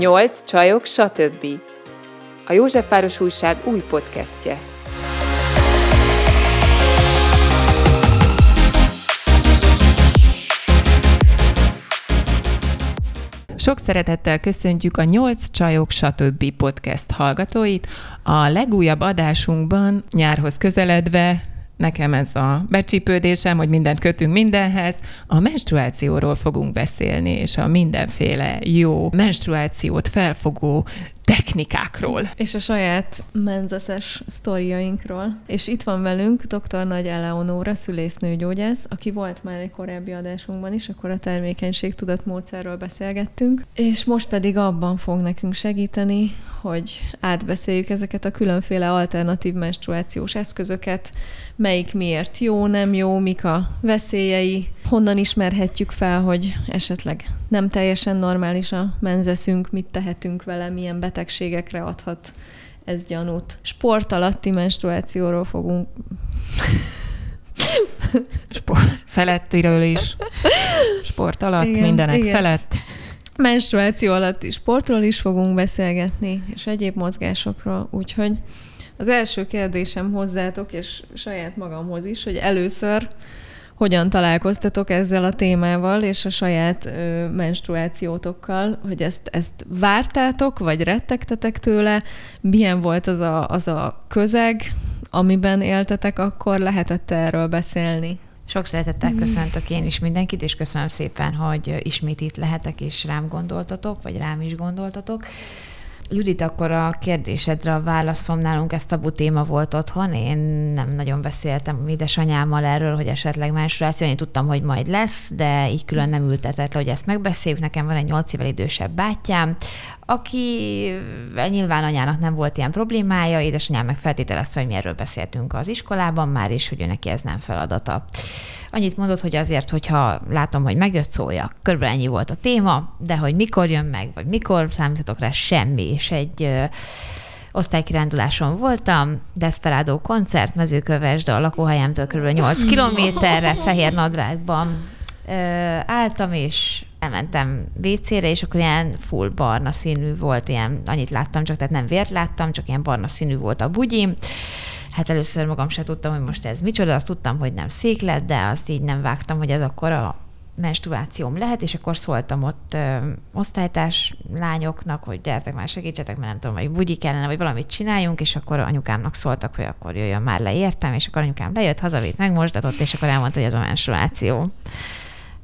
Nyolc csajok, stb. A Józsefváros Újság új podcastje. Sok szeretettel köszöntjük a Nyolc Csajok stb. podcast hallgatóit. A legújabb adásunkban nyárhoz közeledve nekem ez a becsípődésem, hogy mindent kötünk mindenhez. A menstruációról fogunk beszélni, és a mindenféle jó menstruációt felfogó technikákról. És a saját menzeszes sztoriainkról. És itt van velünk dr. Nagy Eleonóra, szülésznőgyógyász, aki volt már egy korábbi adásunkban is, akkor a termékenység tudatmódszerről beszélgettünk, és most pedig abban fog nekünk segíteni, hogy átbeszéljük ezeket a különféle alternatív menstruációs eszközöket, melyik miért jó, nem jó, mik a veszélyei, honnan ismerhetjük fel, hogy esetleg nem teljesen normális a menzeszünk, mit tehetünk vele, milyen betegségekre adhat ez gyanút. Sport alatti menstruációról fogunk Sport felettiről is. Sport alatt, igen, mindenek igen. felett. Menstruáció alatti sportról is fogunk beszélgetni, és egyéb mozgásokról, úgyhogy az első kérdésem hozzátok, és saját magamhoz is, hogy először hogyan találkoztatok ezzel a témával és a saját ö, menstruációtokkal, hogy ezt, ezt vártátok, vagy rettegtetek tőle, milyen volt az a, az a közeg, amiben éltetek, akkor lehetett erről beszélni? Sok szeretettel köszöntök én is mindenkit, és köszönöm szépen, hogy ismét itt lehetek, és rám gondoltatok, vagy rám is gondoltatok. Judit, akkor a kérdésedre a válaszom nálunk ez tabu téma volt otthon. Én nem nagyon beszéltem édesanyámmal erről, hogy esetleg menstruáció. Én tudtam, hogy majd lesz, de így külön nem ültetett le, hogy ezt megbeszéljük. Nekem van egy 8 évvel idősebb bátyám, aki nyilván anyának nem volt ilyen problémája, édesanyám meg feltételezte, hogy mi erről beszéltünk az iskolában már, és hogy ő neki ez nem feladata. Annyit mondott, hogy azért, hogyha látom, hogy megjött szója, körülbelül ennyi volt a téma, de hogy mikor jön meg, vagy mikor számítatok rá, semmi. És egy ö, osztálykiránduláson voltam, Desperado koncert, mezőkövesd, a lakóhelyemtől kb. 8 kilométerre, fehér nadrágban ö, álltam, és elmentem WC-re, és akkor ilyen full barna színű volt, ilyen, annyit láttam csak, tehát nem vért láttam, csak ilyen barna színű volt a bugyim, hát először magam se tudtam, hogy most ez micsoda, azt tudtam, hogy nem széklet, de azt így nem vágtam, hogy ez akkor a menstruációm lehet, és akkor szóltam ott ö, osztálytárs lányoknak, hogy gyertek már segítsetek, mert nem tudom, hogy bugyi kellene, vagy valamit csináljunk, és akkor anyukámnak szóltak, hogy akkor jöjjön már le, értem, és akkor anyukám lejött, hazavét megmosdatott, és akkor elmondta, hogy ez a menstruáció.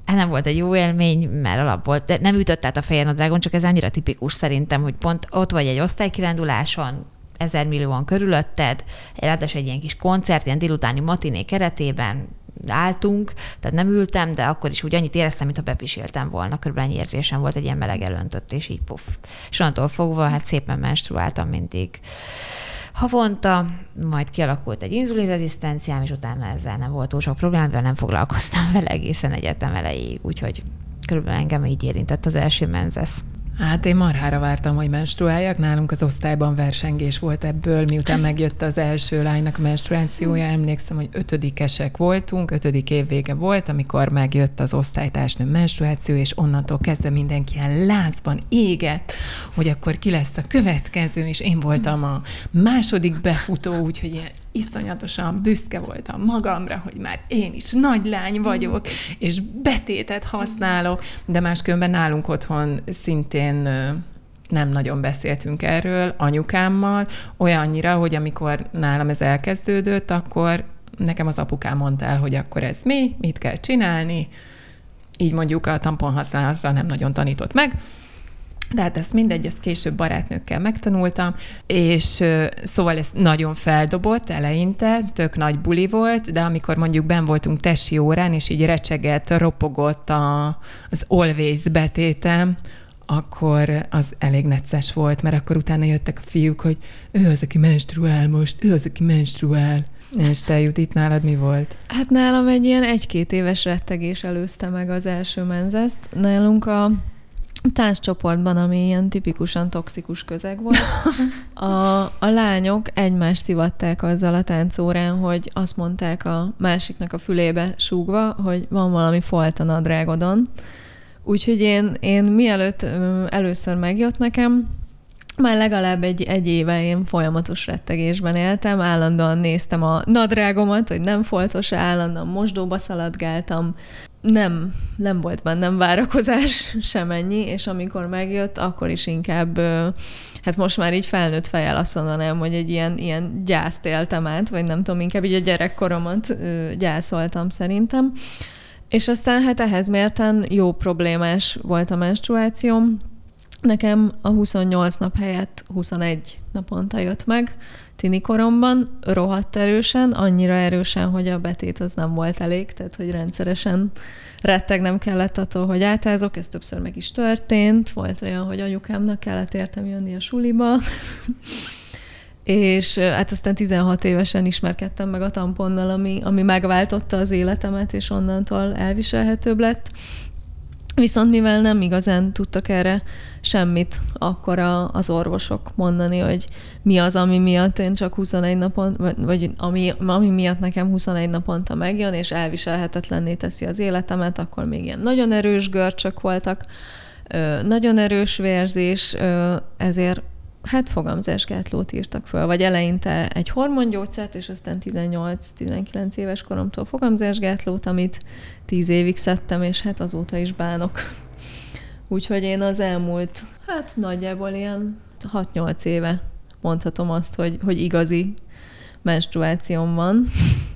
Hát nem volt egy jó élmény, mert alapból de nem ütött át a fejen a drágon, csak ez annyira tipikus szerintem, hogy pont ott vagy egy osztálykiránduláson, ezer millióan körülötted, ráadásul egy ilyen kis koncert, ilyen délutáni matiné keretében álltunk, tehát nem ültem, de akkor is úgy annyit éreztem, mintha bepiséltem volna, körülbelül ennyi érzésem volt, egy ilyen meleg elöntött, és így puff. És onnantól fogva hát szépen menstruáltam mindig havonta, majd kialakult egy inzulinrezisztenciám, és utána ezzel nem volt túl sok problémám, nem foglalkoztam vele egészen egyetem elejéig, úgyhogy körülbelül engem így érintett az első menzesz. Hát én marhára vártam, hogy menstruáljak. Nálunk az osztályban versengés volt ebből, miután megjött az első lánynak a menstruációja. Emlékszem, hogy ötödikesek voltunk, ötödik év vége volt, amikor megjött az osztálytársnő menstruáció, és onnantól kezdve mindenki ilyen lázban égett, hogy akkor ki lesz a következő, és én voltam a második befutó, úgyhogy ilyen iszonyatosan büszke voltam magamra, hogy már én is nagy lány vagyok, és betétet használok, de máskülönben nálunk otthon szintén nem nagyon beszéltünk erről anyukámmal, olyannyira, hogy amikor nálam ez elkezdődött, akkor nekem az apukám mondta el, hogy akkor ez mi, mit kell csinálni, így mondjuk a tampon használatra nem nagyon tanított meg, de hát ezt mindegy, ezt később barátnőkkel megtanultam, és szóval ez nagyon feldobott eleinte, tök nagy buli volt, de amikor mondjuk ben voltunk tesi órán, és így recsegett, ropogott a, az always betétem, akkor az elég necces volt, mert akkor utána jöttek a fiúk, hogy ő az, aki menstruál most, ő az, aki menstruál. És te Judit, nálad mi volt? Hát nálam egy ilyen egy-két éves rettegés előzte meg az első menzeszt. Nálunk a tánccsoportban, ami ilyen tipikusan toxikus közeg volt, a, a lányok egymást szivatták azzal a táncórán, hogy azt mondták a másiknak a fülébe súgva, hogy van valami folt a nadrágodon, Úgyhogy én, én mielőtt először megjött nekem, már legalább egy, egy éve én folyamatos rettegésben éltem, állandóan néztem a nadrágomat, hogy nem foltos, állandóan mosdóba szaladgáltam, nem, nem volt bennem várakozás semennyi, és amikor megjött, akkor is inkább, hát most már így felnőtt fejjel azt mondanám, hogy egy ilyen, ilyen gyászt éltem át, vagy nem tudom, inkább így a gyerekkoromat gyászoltam szerintem. És aztán hát ehhez mérten jó problémás volt a menstruációm. Nekem a 28 nap helyett 21 naponta jött meg, tini koromban, rohadt erősen, annyira erősen, hogy a betét az nem volt elég, tehát hogy rendszeresen rettegnem kellett attól, hogy átázok, ez többször meg is történt, volt olyan, hogy anyukámnak kellett értem jönni a suliba, és hát aztán 16 évesen ismerkedtem meg a tamponnal, ami, ami megváltotta az életemet, és onnantól elviselhetőbb lett. Viszont mivel nem igazán tudtak erre semmit, akkor a, az orvosok mondani, hogy mi az, ami miatt én csak 21 napon, vagy, ami, ami miatt nekem 21 naponta megjön, és elviselhetetlenné teszi az életemet, akkor még ilyen nagyon erős görcsök voltak, nagyon erős vérzés, ezért hát fogamzásgátlót írtak föl, vagy eleinte egy hormongyógyszert, és aztán 18-19 éves koromtól fogamzásgátlót, amit 10 évig szedtem, és hát azóta is bánok. Úgyhogy én az elmúlt, hát nagyjából ilyen 6-8 éve mondhatom azt, hogy, hogy igazi menstruációm van,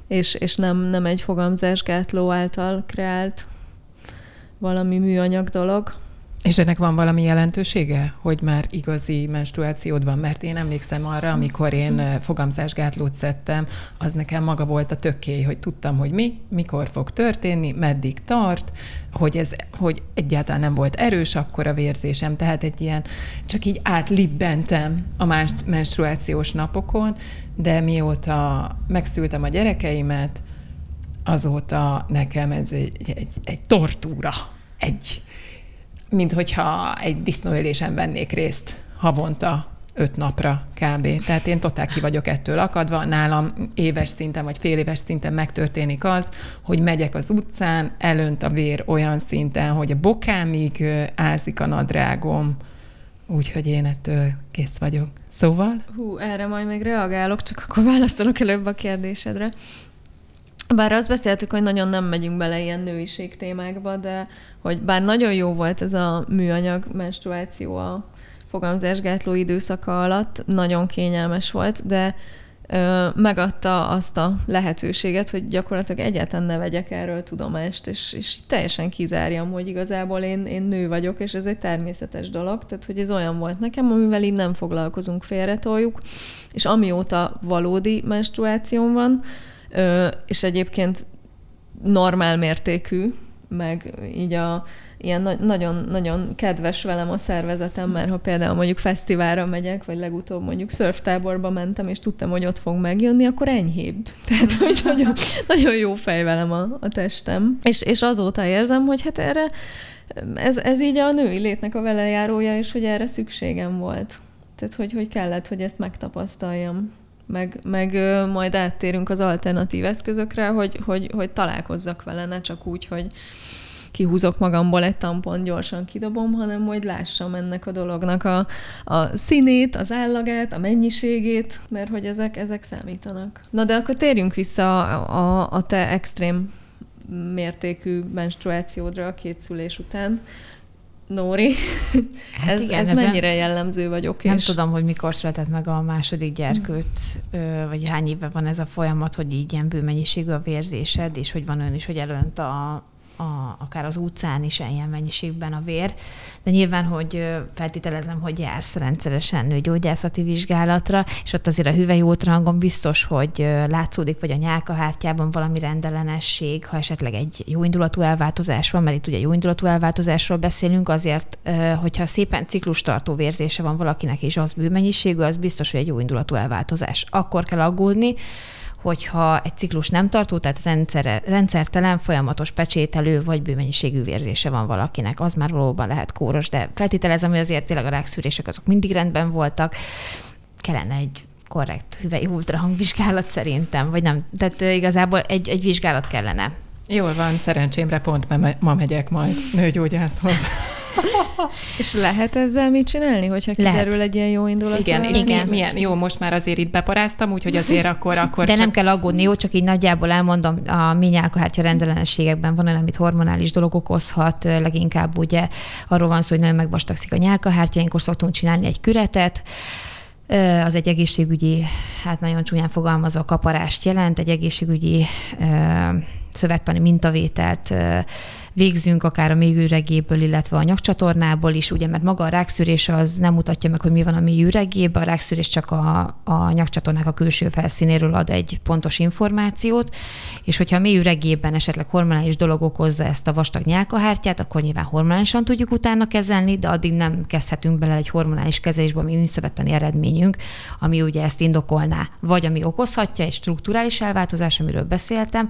és, és nem, nem egy fogamzásgátló által kreált valami műanyag dolog. És ennek van valami jelentősége, hogy már igazi menstruációd van? Mert én emlékszem arra, amikor én fogamzásgátlót szedtem, az nekem maga volt a tökély, hogy tudtam, hogy mi, mikor fog történni, meddig tart, hogy ez, hogy egyáltalán nem volt erős akkor a vérzésem, tehát egy ilyen, csak így átlibbentem a más menstruációs napokon, de mióta megszültem a gyerekeimet, azóta nekem ez egy, egy, egy tortúra, egy mint hogyha egy disznóölésen vennék részt havonta öt napra kb. Tehát én totál ki vagyok ettől akadva. Nálam éves szinten vagy fél éves szinten megtörténik az, hogy megyek az utcán, elönt a vér olyan szinten, hogy a bokámig ázik a nadrágom, úgyhogy én ettől kész vagyok. Szóval? Hú, erre majd még reagálok, csak akkor válaszolok előbb a kérdésedre. Bár azt beszéltük, hogy nagyon nem megyünk bele ilyen nőiség témákba, de hogy bár nagyon jó volt ez a műanyag menstruáció a fogamzásgátló időszaka alatt, nagyon kényelmes volt, de ö, megadta azt a lehetőséget, hogy gyakorlatilag egyáltalán ne vegyek erről tudomást, és, és teljesen kizárjam, hogy igazából. Én, én nő vagyok, és ez egy természetes dolog, tehát hogy ez olyan volt nekem, amivel így nem foglalkozunk, félretoljuk, és amióta valódi menstruációm van, és egyébként normál mértékű, meg így a ilyen na- nagyon, nagyon kedves velem a szervezetem, mert ha például mondjuk fesztiválra megyek, vagy legutóbb mondjuk szörftáborba mentem, és tudtam, hogy ott fog megjönni, akkor enyhébb. Tehát, hogy nagyon, nagyon jó fej velem a, a testem. És, és azóta érzem, hogy hát erre ez, ez így a női létnek a velejárója, és hogy erre szükségem volt. Tehát, hogy, hogy kellett, hogy ezt megtapasztaljam meg, meg majd áttérünk az alternatív eszközökre, hogy, hogy, hogy találkozzak vele, ne csak úgy, hogy kihúzok magamból egy tampon, gyorsan kidobom, hanem hogy lássam ennek a dolognak a, a színét, az állagát, a mennyiségét, mert hogy ezek, ezek számítanak. Na de akkor térjünk vissza a, a, a te extrém mértékű menstruációdra a két szülés után. Nóri. Hát ez, igen, ez mennyire jellemző vagyok? Nem és... tudom, hogy mikor született meg a második gyerkőt, vagy hány éve van ez a folyamat, hogy így ilyen bőmennyiségű a vérzésed, és hogy van olyan is, hogy előnt a, a, akár az utcán is ilyen mennyiségben a vér, de nyilván, hogy feltételezem, hogy jársz rendszeresen nőgyógyászati vizsgálatra, és ott azért a hüvely ultrangon biztos, hogy látszódik, vagy a nyálkahártyában valami rendellenesség, ha esetleg egy jóindulatú elváltozás van, mert itt ugye jóindulatú elváltozásról beszélünk, azért, hogyha szépen ciklus tartó vérzése van valakinek, és az bőmennyiségű, az biztos, hogy egy jóindulatú elváltozás. Akkor kell aggódni, hogyha egy ciklus nem tartó, tehát rendszere, rendszertelen, folyamatos pecsételő vagy bőmennyiségű vérzése van valakinek, az már valóban lehet kóros, de feltételezem, hogy azért tényleg a rákszűrések azok mindig rendben voltak, kellene egy korrekt hüvely ultrahangvizsgálat szerintem, vagy nem, tehát igazából egy, egy vizsgálat kellene. Jól van, szerencsémre pont ma, megyek majd nőgyógyászhoz. És lehet ezzel mit csinálni, hogyha kiderül lehet. egy ilyen jó indulat? Igen, és igen. milyen, jó, most már azért itt beparáztam, úgyhogy azért akkor... akkor De csak... nem kell aggódni, jó, csak így nagyjából elmondom, a mi nyálkahártya rendellenességekben van olyan, amit hormonális dolog okozhat, leginkább ugye arról van szó, hogy nagyon megvastagszik a nyálkahártya, ilyenkor szoktunk csinálni egy küretet, az egy egészségügyi, hát nagyon csúnyán fogalmazva kaparást jelent, egy egészségügyi szövettani mintavételt végzünk, akár a mélyüregéből, illetve a nyakcsatornából is, ugye, mert maga a rákszűrés az nem mutatja meg, hogy mi van a mélyüregében, a rákszűrés csak a, a nyakcsatornák a külső felszínéről ad egy pontos információt, és hogyha a mélyüregében esetleg hormonális dolog okozza ezt a vastag nyálkahártyát, akkor nyilván hormonálisan tudjuk utána kezelni, de addig nem kezdhetünk bele egy hormonális kezelésbe, ami nincs szövettani eredményünk, ami ugye ezt indokolná, vagy ami okozhatja egy strukturális elváltozás, amiről beszéltem,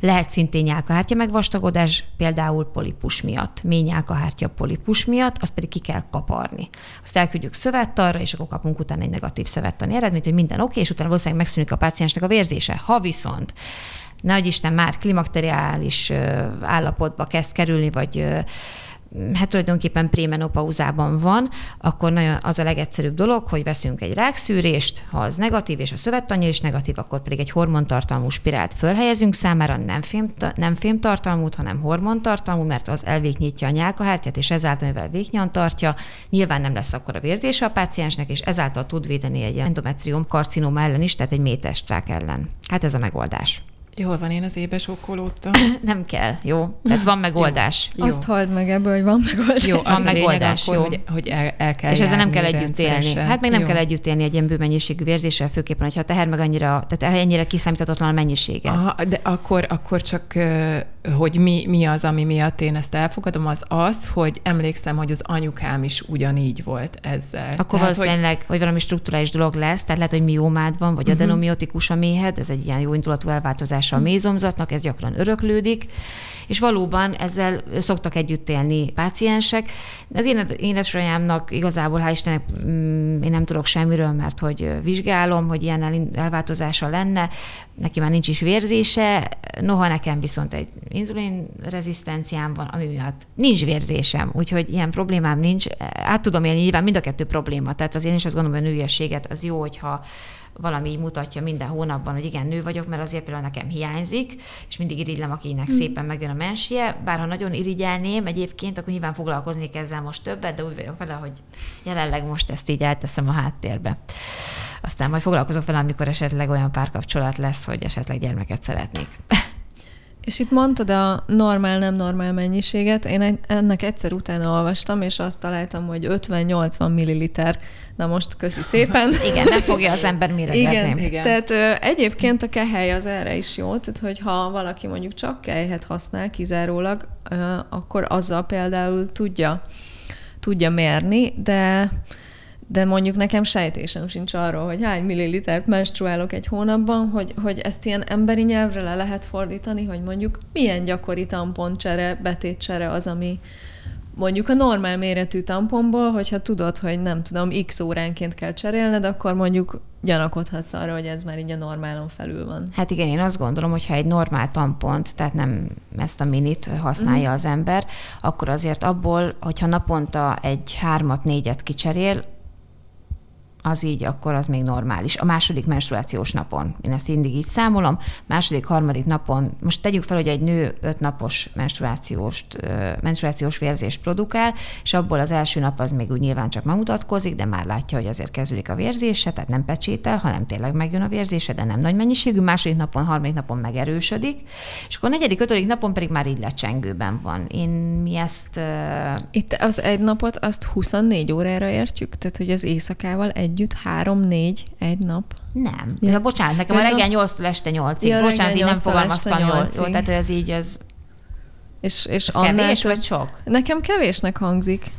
lehet szintén nyálkahártya megvastagodás, például polipus miatt, mély nyálkahártya polipus miatt, azt pedig ki kell kaparni. Azt elküldjük szövettarra, és akkor kapunk utána egy negatív szövettani eredményt, hogy minden oké, és utána valószínűleg megszűnik a páciensnek a vérzése. Ha viszont nagy Isten már klimakteriális állapotba kezd kerülni, vagy hát tulajdonképpen prémenopauzában van, akkor nagyon az a legegyszerűbb dolog, hogy veszünk egy rákszűrést, ha az negatív és a szövettanya is negatív, akkor pedig egy hormontartalmú spirált fölhelyezünk számára, nem, fém, nem fémtartalmút, hanem hormontartalmú, mert az elvéknyítja a nyálkahártyát, és ezáltal, mivel véknyan tartja, nyilván nem lesz akkor a vérzése a páciensnek, és ezáltal tud védeni egy endometrium karcinoma ellen is, tehát egy métestrák ellen. Hát ez a megoldás. Jól van, én az ébe okkolódtam. nem kell, jó? Tehát van megoldás. jó. Azt halld meg ebből, hogy van megoldás. Jó, van megoldás, akkor, jó. Hogy, hogy el, el kell És ezzel nem kell együtt élni. Hát még nem jó. kell együtt élni egy ilyen bőmennyiségű vérzéssel, főképpen, hogyha a teher meg annyira, tehát ennyire kiszámíthatatlan a mennyisége. Aha, de akkor, akkor csak, hogy mi, mi az, ami miatt én ezt elfogadom, az az, hogy emlékszem, hogy az anyukám is ugyanígy volt ezzel. Akkor tehát, valószínűleg, hogy... hogy valami strukturális dolog lesz, tehát lehet, hogy miómád van, vagy uh-huh. adenomiotikus a méhed, ez egy ilyen jó indulatú elváltozás hatása a mézomzatnak, ez gyakran öröklődik, és valóban ezzel szoktak együtt élni páciensek. Az én édesanyámnak igazából, hál' Istennek, mm, én nem tudok semmiről, mert hogy vizsgálom, hogy ilyen elváltozása lenne, neki már nincs is vérzése, noha nekem viszont egy inzulin rezisztenciám van, ami miatt nincs vérzésem, úgyhogy ilyen problémám nincs. Át tudom élni nyilván mind a kettő probléma, tehát az én is azt gondolom, hogy a nőiességet az jó, hogyha valami így mutatja minden hónapban, hogy igen, nő vagyok, mert azért például nekem hiányzik, és mindig irigylem, akinek hmm. szépen megjön a mensie. Bár ha nagyon irigyelném egyébként, akkor nyilván foglalkozni ezzel most többet, de úgy vagyok vele, hogy jelenleg most ezt így elteszem a háttérbe. Aztán majd foglalkozok vele, amikor esetleg olyan párkapcsolat lesz, hogy esetleg gyermeket szeretnék. És itt mondtad a normál-nem normál mennyiséget. Én ennek egyszer utána olvastam, és azt találtam, hogy 50-80 milliliter. Na most köszi szépen. Igen, nem fogja az ember méregezni. Igen, igen. Tehát ö, egyébként a kehely az erre is jó, tehát hogyha valaki mondjuk csak kejhet használ kizárólag, ö, akkor azzal például tudja, tudja mérni, de de mondjuk nekem sejtésem sincs arról, hogy hány millilitert menstruálok egy hónapban, hogy, hogy ezt ilyen emberi nyelvre le lehet fordítani, hogy mondjuk milyen gyakori tamponcsere, betétcsere az, ami mondjuk a normál méretű tamponból, hogyha tudod, hogy nem tudom, x óránként kell cserélned, akkor mondjuk gyanakodhatsz arra, hogy ez már így a normálon felül van. Hát igen, én azt gondolom, hogy ha egy normál tampont, tehát nem ezt a minit használja mm. az ember, akkor azért abból, hogyha naponta egy hármat, négyet kicserél, az így akkor az még normális. A második menstruációs napon, én ezt mindig így számolom, második, harmadik napon, most tegyük fel, hogy egy nő öt napos menstruációs, menstruációs vérzést produkál, és abból az első nap az még úgy nyilván csak megmutatkozik, de már látja, hogy azért kezdődik a vérzése, tehát nem pecsétel, hanem tényleg megjön a vérzése, de nem nagy mennyiségű, második napon, harmadik napon megerősödik, és akkor negyedik, ötödik napon pedig már így lecsengőben van. Én mi ezt... Itt az egy napot azt 24 órára értjük? Tehát, hogy az éjszakával egy együtt három-négy egy nap? Nem. Ja. Ja, bocsánat, nekem a reggel 8-tól este 8-ig. Ja, bocsánat, így nem fogalmaztam jól. Jó, tehát, hogy ez így, ez... És, és ez kevés vagy sok? Nekem kevésnek hangzik.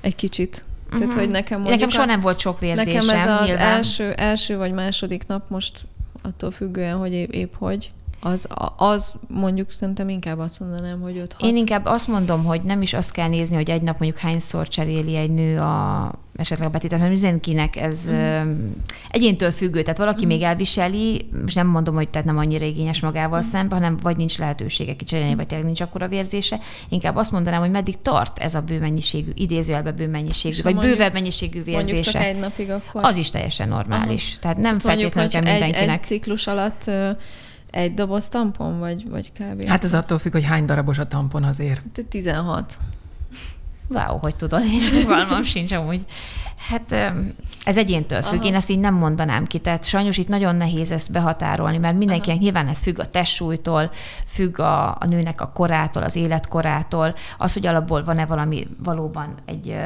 Egy kicsit. Uh-huh. Tehát, hogy nekem mondjuk... Nekem soha nem volt sok vérzésem. Nekem ez az első, első vagy második nap most attól függően, hogy épp, épp hogy az, az mondjuk szerintem inkább azt mondanám, hogy 5 Én inkább azt mondom, hogy nem is azt kell nézni, hogy egy nap mondjuk hányszor cseréli egy nő a esetleg a betétet, mert mindenkinek ez mm. egyéntől függő, tehát valaki mm. még elviseli, most nem mondom, hogy tehát nem annyira igényes magával mm. szemben, hanem vagy nincs lehetősége kicserélni, mm. vagy tényleg nincs akkora vérzése. Inkább azt mondanám, hogy meddig tart ez a bőmennyiségű, idézőjelbe bőmennyiségű, vagy mondjuk, bővebb mennyiségű vérzése. Mondjuk csak egy napig akkor. Az is teljesen normális. Aha. Tehát nem feltétlenül kell mindenkinek. Egy, egy ciklus alatt egy doboz tampon, vagy, vagy kb. Hát ez attól függ, hogy hány darabos a tampon azért. 16. Wow, hogy tudod, én fogalmam sincs amúgy. Hát ez egyéntől függ, Aha. én ezt így nem mondanám ki, tehát sajnos itt nagyon nehéz ezt behatárolni, mert mindenkinek Aha. nyilván ez függ a testsúlytól, függ a, a nőnek a korától, az életkorától, az, hogy alapból van-e valami valóban egy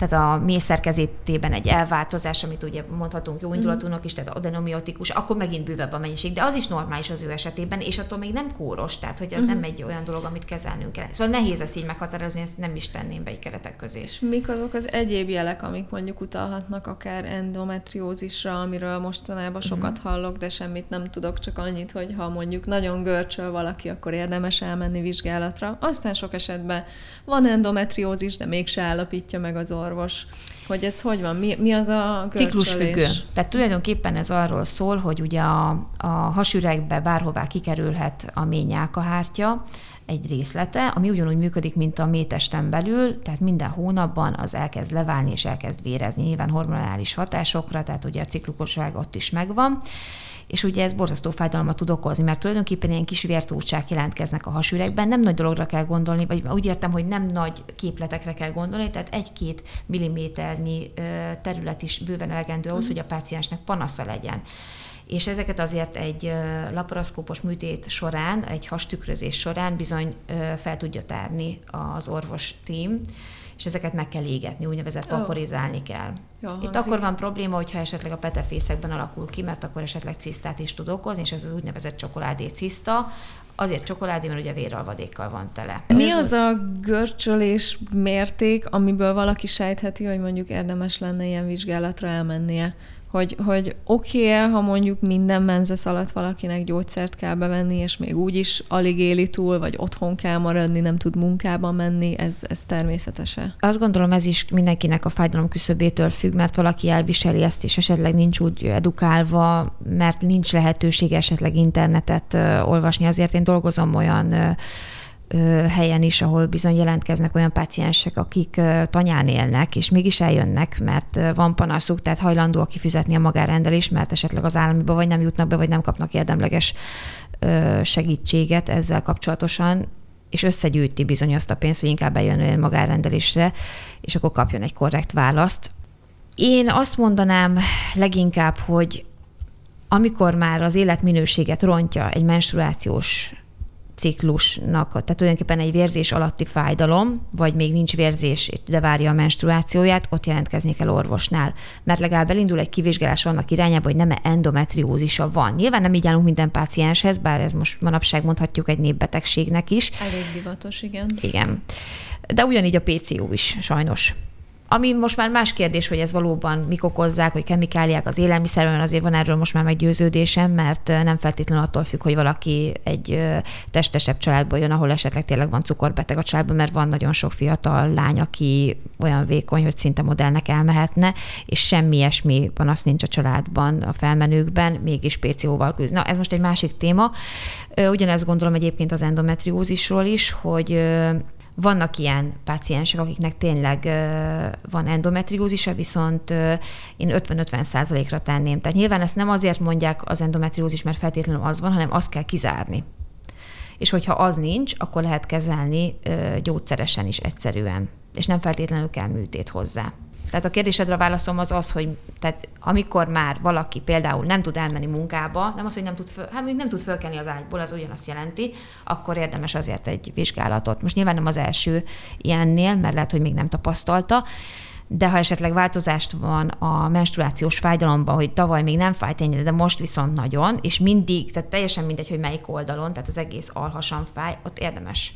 tehát a mély szerkezetében egy elváltozás, amit ugye mondhatunk jó mhm. indulatúnak is, tehát adenomiotikus, akkor megint bővebb a mennyiség, de az is normális az ő esetében, és attól még nem kóros, tehát hogy az uh-huh. nem egy olyan dolog, amit kezelnünk kell. Szóval nehéz ezt így meghatározni, ezt nem is tenném be egy keretek közé. És mik azok az egyéb jelek, amik mondjuk utalhatnak akár endometriózisra, amiről mostanában sokat uh-huh. hallok, de semmit nem tudok, csak annyit, hogy ha mondjuk nagyon görcsöl valaki, akkor érdemes elmenni vizsgálatra. Aztán sok esetben van endometriózis, de mégse állapítja meg az orvos orvos, hogy ez hogy van, mi, mi az a Ciklusfüggő. Tehát tulajdonképpen ez arról szól, hogy ugye a, a hasüregbe bárhová kikerülhet a mély nyálkahártya, egy részlete, ami ugyanúgy működik, mint a métesten belül, tehát minden hónapban az elkezd leválni és elkezd vérezni, nyilván hormonális hatásokra, tehát ugye a ciklusosság ott is megvan és ugye ez borzasztó fájdalmat tud okozni, mert tulajdonképpen ilyen kis vértócsák jelentkeznek a hasüregben, nem nagy dologra kell gondolni, vagy úgy értem, hogy nem nagy képletekre kell gondolni, tehát egy-két milliméternyi terület is bőven elegendő ahhoz, mm. hogy a páciensnek panasza legyen. És ezeket azért egy laparoszkópos műtét során, egy hastükrözés során bizony fel tudja tárni az orvos tím, és ezeket meg kell égetni, úgynevezett vaporizálni kell. Jó, Itt akkor van probléma, hogyha esetleg a petefészekben alakul ki, mert akkor esetleg cisztát is tud okozni, és ez az úgynevezett csokoládé ciszta. Azért csokoládé, mert ugye véralvadékkal van tele. Mi az a görcsölés mérték, amiből valaki sejtheti, hogy mondjuk érdemes lenne ilyen vizsgálatra elmennie? Hogy, hogy oké okay ha mondjuk minden menzesz alatt valakinek gyógyszert kell bevenni, és még úgy is alig éli túl, vagy otthon kell maradni, nem tud munkába menni, ez, ez természetese. Azt gondolom, ez is mindenkinek a fájdalom küszöbétől függ, mert valaki elviseli ezt, és esetleg nincs úgy edukálva, mert nincs lehetőség esetleg internetet olvasni. Azért én dolgozom olyan helyen is, ahol bizony jelentkeznek olyan páciensek, akik tanyán élnek, és mégis eljönnek, mert van panaszuk, tehát hajlandóak kifizetni a magárendelést, mert esetleg az államiba vagy nem jutnak be, vagy nem kapnak érdemleges segítséget ezzel kapcsolatosan, és összegyűjti bizony azt a pénzt, hogy inkább bejön magárendelésre, és akkor kapjon egy korrekt választ. Én azt mondanám leginkább, hogy amikor már az életminőséget rontja egy menstruációs ciklusnak, tehát tulajdonképpen egy vérzés alatti fájdalom, vagy még nincs vérzés, de várja a menstruációját, ott jelentkezni kell orvosnál. Mert legalább elindul egy kivizsgálás annak irányába, hogy nem endometriózisa van. Nyilván nem így állunk minden pácienshez, bár ez most manapság mondhatjuk egy népbetegségnek is. Elég divatos, igen. Igen. De ugyanígy a PCO is, sajnos. Ami most már más kérdés, hogy ez valóban mik okozzák, hogy kemikáliák az élelmiszerben, azért van erről most már meggyőződésem, mert nem feltétlenül attól függ, hogy valaki egy testesebb családból jön, ahol esetleg tényleg van cukorbeteg a családban, mert van nagyon sok fiatal lány, aki olyan vékony, hogy szinte modellnek elmehetne, és semmi ilyesmi panasz nincs a családban, a felmenőkben, mégis PCO-val küzd. Na, ez most egy másik téma. Ugyanezt gondolom egyébként az endometriózisról is, hogy vannak ilyen páciensek, akiknek tényleg van endometriózisa, viszont én 50-50 százalékra tenném. Tehát nyilván ezt nem azért mondják az endometriózis, mert feltétlenül az van, hanem azt kell kizárni. És hogyha az nincs, akkor lehet kezelni gyógyszeresen is egyszerűen. És nem feltétlenül kell műtét hozzá. Tehát a kérdésedre a válaszom az az, hogy tehát amikor már valaki például nem tud elmenni munkába, nem az, hogy nem tud, föl, hát nem tud fölkelni az ágyból, az ugyanazt jelenti, akkor érdemes azért egy vizsgálatot. Most nyilván nem az első ilyennél, mert lehet, hogy még nem tapasztalta, de ha esetleg változást van a menstruációs fájdalomban, hogy tavaly még nem fájt ennyire, de most viszont nagyon, és mindig, tehát teljesen mindegy, hogy melyik oldalon, tehát az egész alhasan fáj, ott érdemes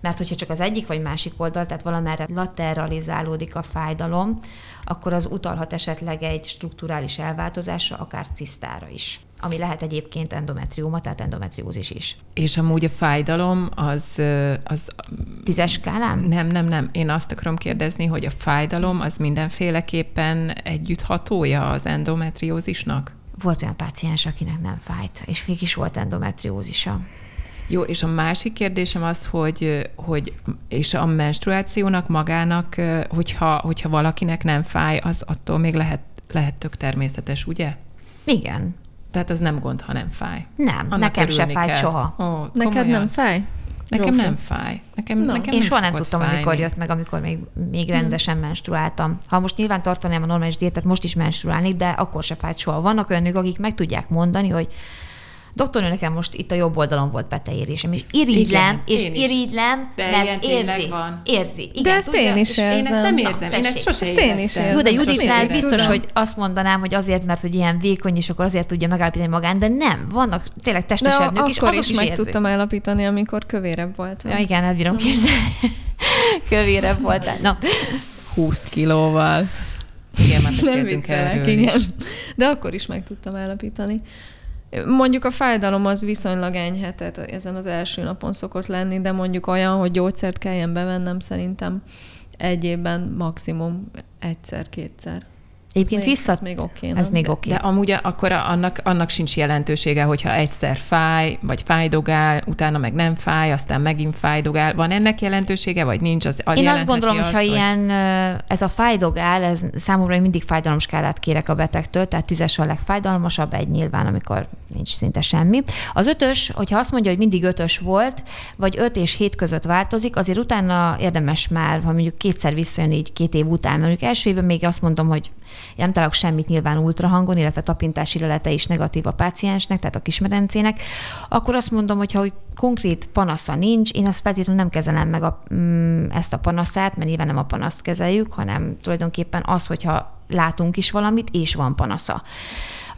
Mert hogyha csak az egyik vagy másik oldal, tehát valamerre lateralizálódik a fájdalom, akkor az utalhat esetleg egy strukturális elváltozásra, akár cisztára is ami lehet egyébként endometrióma, tehát endometriózis is. És amúgy a fájdalom az... az Tízes skálán? Nem, nem, nem. Én azt akarom kérdezni, hogy a fájdalom az mindenféleképpen együtthatója az endometriózisnak? Volt olyan páciens, akinek nem fájt, és még is volt endometriózisa. Jó, és a másik kérdésem az, hogy, hogy és a menstruációnak magának, hogyha, hogyha valakinek nem fáj, az attól még lehet, lehet tök természetes, ugye? Igen. Tehát az nem gond, ha nem fáj. Nem, Annak nekem se fájt kell. soha. Ó, Neked nem fáj? Nekem Rófi. nem fáj. Nekem, no. nekem Én nem soha nem tudtam, fájni. amikor jött meg, amikor még, még rendesen hmm. menstruáltam. Ha most nyilván tartanám a normális diétát, most is menstruálni, de akkor se fájt soha. Vannak olyanok, akik meg tudják mondani, hogy doktornő nekem most itt a jobb oldalon volt beteérésem, és irigylem, és irigylem, de mert érzi. Van. Érzi. Igen, de ezt tudja? én is érzem. Én ezt nem érzem, Na, én ezt sose ezt én is érzem. Jó, de Juditnál biztos, Tudom. hogy azt mondanám, hogy azért, mert hogy ilyen vékony, és akkor azért tudja megállapítani magán, de nem, vannak tényleg testesebb nők, és azok is, is meg érzi. tudtam állapítani, amikor kövérebb volt. Ja, igen, elbírom képzelni. kövérebb voltál. Na. 20 kilóval. Igen, már beszéltünk erről igen. De akkor is meg tudtam állapítani. Mondjuk a fájdalom az viszonylag enyhe, tehát ezen az első napon szokott lenni, de mondjuk olyan, hogy gyógyszert kelljen bevennem, szerintem egy évben maximum egyszer-kétszer. Egyébként ez vissza... Ez még oké, okay, Ez még oké. Okay. De amúgy akkor annak, annak sincs jelentősége, hogyha egyszer fáj, vagy fájdogál, utána meg nem fáj, aztán megint fájdogál. Van ennek jelentősége, vagy nincs? Az Én azt gondolom, hogy ha hogy... ilyen, ez a fájdogál, ez számomra én mindig fájdalomskálát kérek a betegtől, tehát tízes a legfájdalmasabb, egy nyilván, amikor nincs szinte semmi. Az ötös, hogyha azt mondja, hogy mindig ötös volt, vagy öt és hét között változik, azért utána érdemes már, ha mondjuk kétszer visszajön így két év után, mert mondjuk első évben még azt mondom, hogy nem találok semmit nyilván ultrahangon, illetve tapintási lelete is negatív a páciensnek, tehát a kismedencének, akkor azt mondom, hogy ha hogy konkrét panasza nincs, én azt feltétlenül nem kezelem meg a, mm, ezt a panaszát, mert nyilván nem a panaszt kezeljük, hanem tulajdonképpen az, hogyha látunk is valamit, és van panasza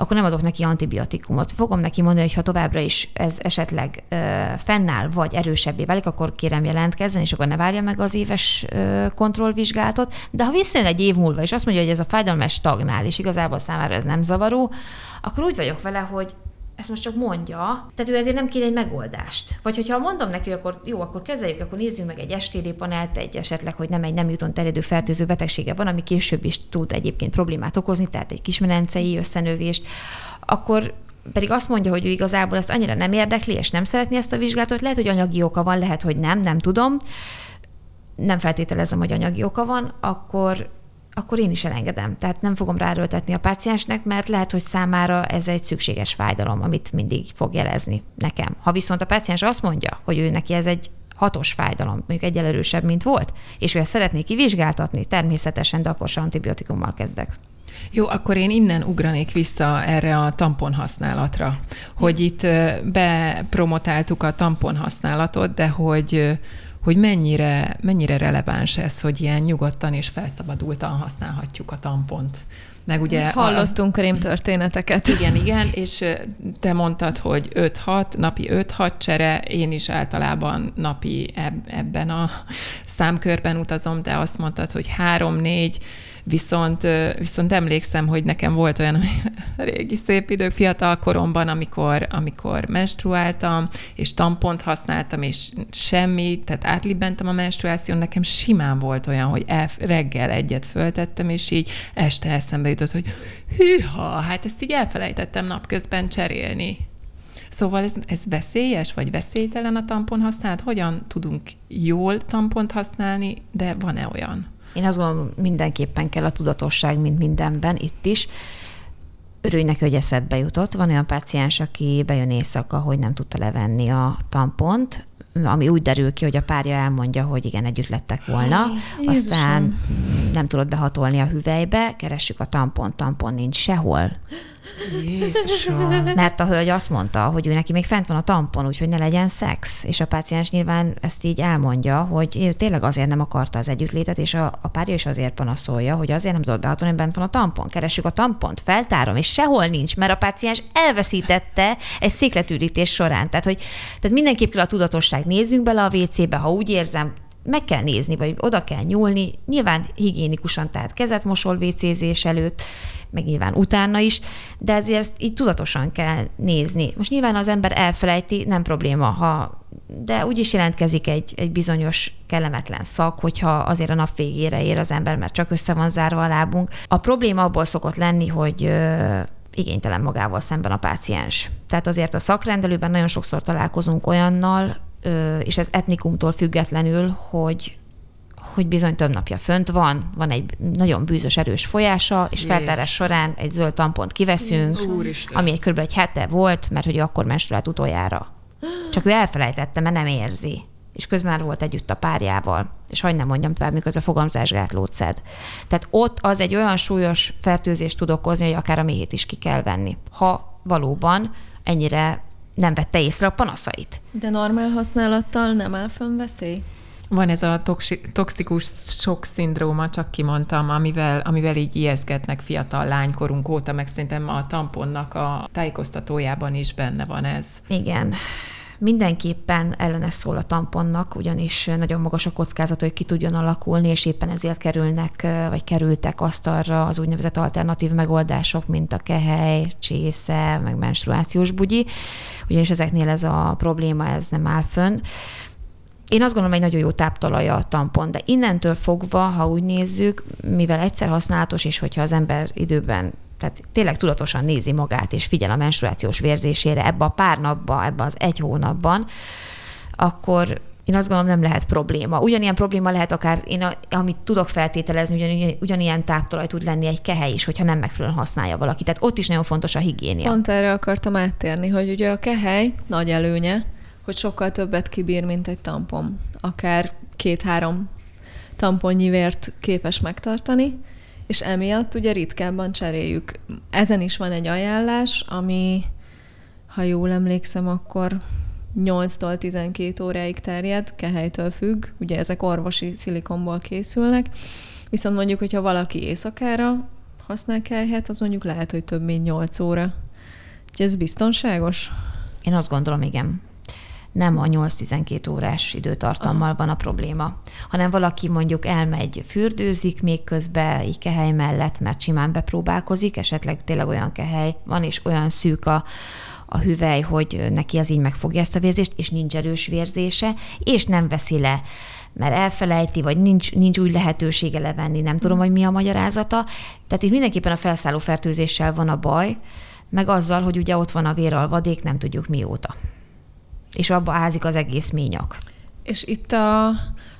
akkor nem adok neki antibiotikumot. Fogom neki mondani, hogy ha továbbra is ez esetleg ö, fennáll, vagy erősebbé válik, akkor kérem jelentkezzen, és akkor ne várja meg az éves ö, kontrollvizsgálatot. De ha visszajön egy év múlva, és azt mondja, hogy ez a fájdalmas stagnál, és igazából számára ez nem zavaró, akkor úgy vagyok vele, hogy ezt most csak mondja, tehát ő ezért nem kér egy megoldást. Vagy hogyha mondom neki, akkor jó, akkor kezeljük, akkor nézzünk meg egy STD panelt, egy esetleg, hogy nem egy nem jutott terjedő fertőző betegsége van, ami később is tud egyébként problémát okozni, tehát egy kismenencei összenövést, akkor pedig azt mondja, hogy ő igazából ezt annyira nem érdekli, és nem szeretné ezt a vizsgálatot, lehet, hogy anyagi oka van, lehet, hogy nem, nem tudom, nem feltételezem, hogy anyagi oka van, akkor akkor én is elengedem. Tehát nem fogom ráröltetni a páciensnek, mert lehet, hogy számára ez egy szükséges fájdalom, amit mindig fog jelezni nekem. Ha viszont a páciens azt mondja, hogy ő neki ez egy hatos fájdalom, mondjuk egyel erősebb, mint volt, és ő ezt szeretné kivizsgáltatni, természetesen, de akkor antibiotikummal kezdek. Jó, akkor én innen ugranék vissza erre a tampon használatra, hogy itt bepromotáltuk a tampon használatot, de hogy hogy mennyire, mennyire releváns ez, hogy ilyen nyugodtan és felszabadultan használhatjuk a tampont. Meg ugye Hallottunk a rémtörténeteket. Igen, igen, és te mondtad, hogy 5-6, napi 5-6 csere, én is általában napi ebben a számkörben utazom, de azt mondtad, hogy 3-4, Viszont, viszont emlékszem, hogy nekem volt olyan régi szép idők, fiatal koromban, amikor, amikor menstruáltam, és tampont használtam, és semmi, tehát átlibbentem a menstruáción, nekem simán volt olyan, hogy el, reggel egyet föltettem, és így este eszembe jutott, hogy hűha, hát ezt így elfelejtettem napközben cserélni. Szóval ez, ez veszélyes, vagy veszélytelen a tampon használat? Hogyan tudunk jól tampont használni, de van-e olyan? Én azt gondolom, mindenképpen kell a tudatosság, mint mindenben, itt is. Örülj neki, hogy eszedbe jutott. Van olyan páciens, aki bejön éjszaka, hogy nem tudta levenni a tampont, ami úgy derül ki, hogy a párja elmondja, hogy igen, együtt lettek volna, Jézusom. aztán nem tudod behatolni a hüvelybe, keressük a tampon, tampon nincs sehol. Jézusom. Mert a hölgy azt mondta, hogy ő neki még fent van a tampon, úgyhogy ne legyen szex. És a páciens nyilván ezt így elmondja, hogy ő tényleg azért nem akarta az együttlétet, és a, a párja is azért panaszolja, hogy azért nem tudott behatolni, bent van a tampon. Keressük a tampont, feltárom, és sehol nincs, mert a páciens elveszítette egy székletűrítés során. Tehát, hogy tehát mindenképp kell a tudatosság. Nézzünk bele a WC-be, ha úgy érzem, meg kell nézni, vagy oda kell nyúlni, nyilván higiénikusan, tehát kezet mosol WC-zés előtt, meg nyilván utána is, de ezért ezt így tudatosan kell nézni. Most nyilván az ember elfelejti, nem probléma, ha, de úgy is jelentkezik egy, egy bizonyos kellemetlen szak, hogyha azért a nap végére ér az ember, mert csak össze van zárva a lábunk. A probléma abból szokott lenni, hogy ö, igénytelen magával szemben a páciens. Tehát azért a szakrendelőben nagyon sokszor találkozunk olyannal, és ez etnikumtól függetlenül, hogy hogy bizony több napja fönt van, van egy nagyon bűzös, erős folyása, és feltárás során egy zöld tampont kiveszünk, Úristen. ami egy kb. egy hete volt, mert hogy akkor menstruált utoljára. Csak ő elfelejtette, mert nem érzi. És közben volt együtt a párjával. És hagyd nem mondjam tovább, miközben fogamzásgátlót szed. Tehát ott az egy olyan súlyos fertőzést tud okozni, hogy akár a méhét is ki kell venni. Ha valóban ennyire nem vette észre a panaszait. De normál használattal nem áll fönn veszély? Van ez a toxi- toxikus sok szindróma, csak kimondtam, amivel, amivel így ijeszgetnek fiatal lánykorunk óta, meg szerintem a tamponnak a tájékoztatójában is benne van ez. Igen mindenképpen ellene szól a tamponnak, ugyanis nagyon magas a kockázat, hogy ki tudjon alakulni, és éppen ezért kerülnek, vagy kerültek asztalra az úgynevezett alternatív megoldások, mint a kehely, csésze, meg menstruációs bugyi, ugyanis ezeknél ez a probléma, ez nem áll fönn. Én azt gondolom, egy nagyon jó táptalaja a tampon, de innentől fogva, ha úgy nézzük, mivel egyszer használatos, és hogyha az ember időben tehát tényleg tudatosan nézi magát, és figyel a menstruációs vérzésére ebbe a pár napba, ebbe az egy hónapban, akkor én azt gondolom, nem lehet probléma. Ugyanilyen probléma lehet akár, én a, amit tudok feltételezni, ugyan, ugyanilyen táptalaj tud lenni egy kehely is, hogyha nem megfelelően használja valaki. Tehát ott is nagyon fontos a higiénia. Pont erre akartam áttérni, hogy ugye a kehely nagy előnye, hogy sokkal többet kibír, mint egy tampon. Akár két-három tamponnyi vért képes megtartani, és emiatt ugye ritkábban cseréljük. Ezen is van egy ajánlás, ami, ha jól emlékszem, akkor 8-tól 12 óráig terjed, kehelytől függ, ugye ezek orvosi szilikonból készülnek, viszont mondjuk, hogyha valaki éjszakára használ kelyhet, az mondjuk lehet, hogy több mint 8 óra. Úgyhogy ez biztonságos? Én azt gondolom, igen nem a 8-12 órás időtartammal van a probléma, hanem valaki mondjuk elmegy, fürdőzik még közben, így kehely mellett, mert simán bepróbálkozik, esetleg tényleg olyan kehely van, és olyan szűk a, a hüvely, hogy neki az így megfogja ezt a vérzést, és nincs erős vérzése, és nem veszi le mert elfelejti, vagy nincs, nincs úgy lehetősége levenni, nem tudom, hogy mi a magyarázata. Tehát itt mindenképpen a felszálló fertőzéssel van a baj, meg azzal, hogy ugye ott van a véralvadék, nem tudjuk mióta és abba ázik az egész ményak. És itt a,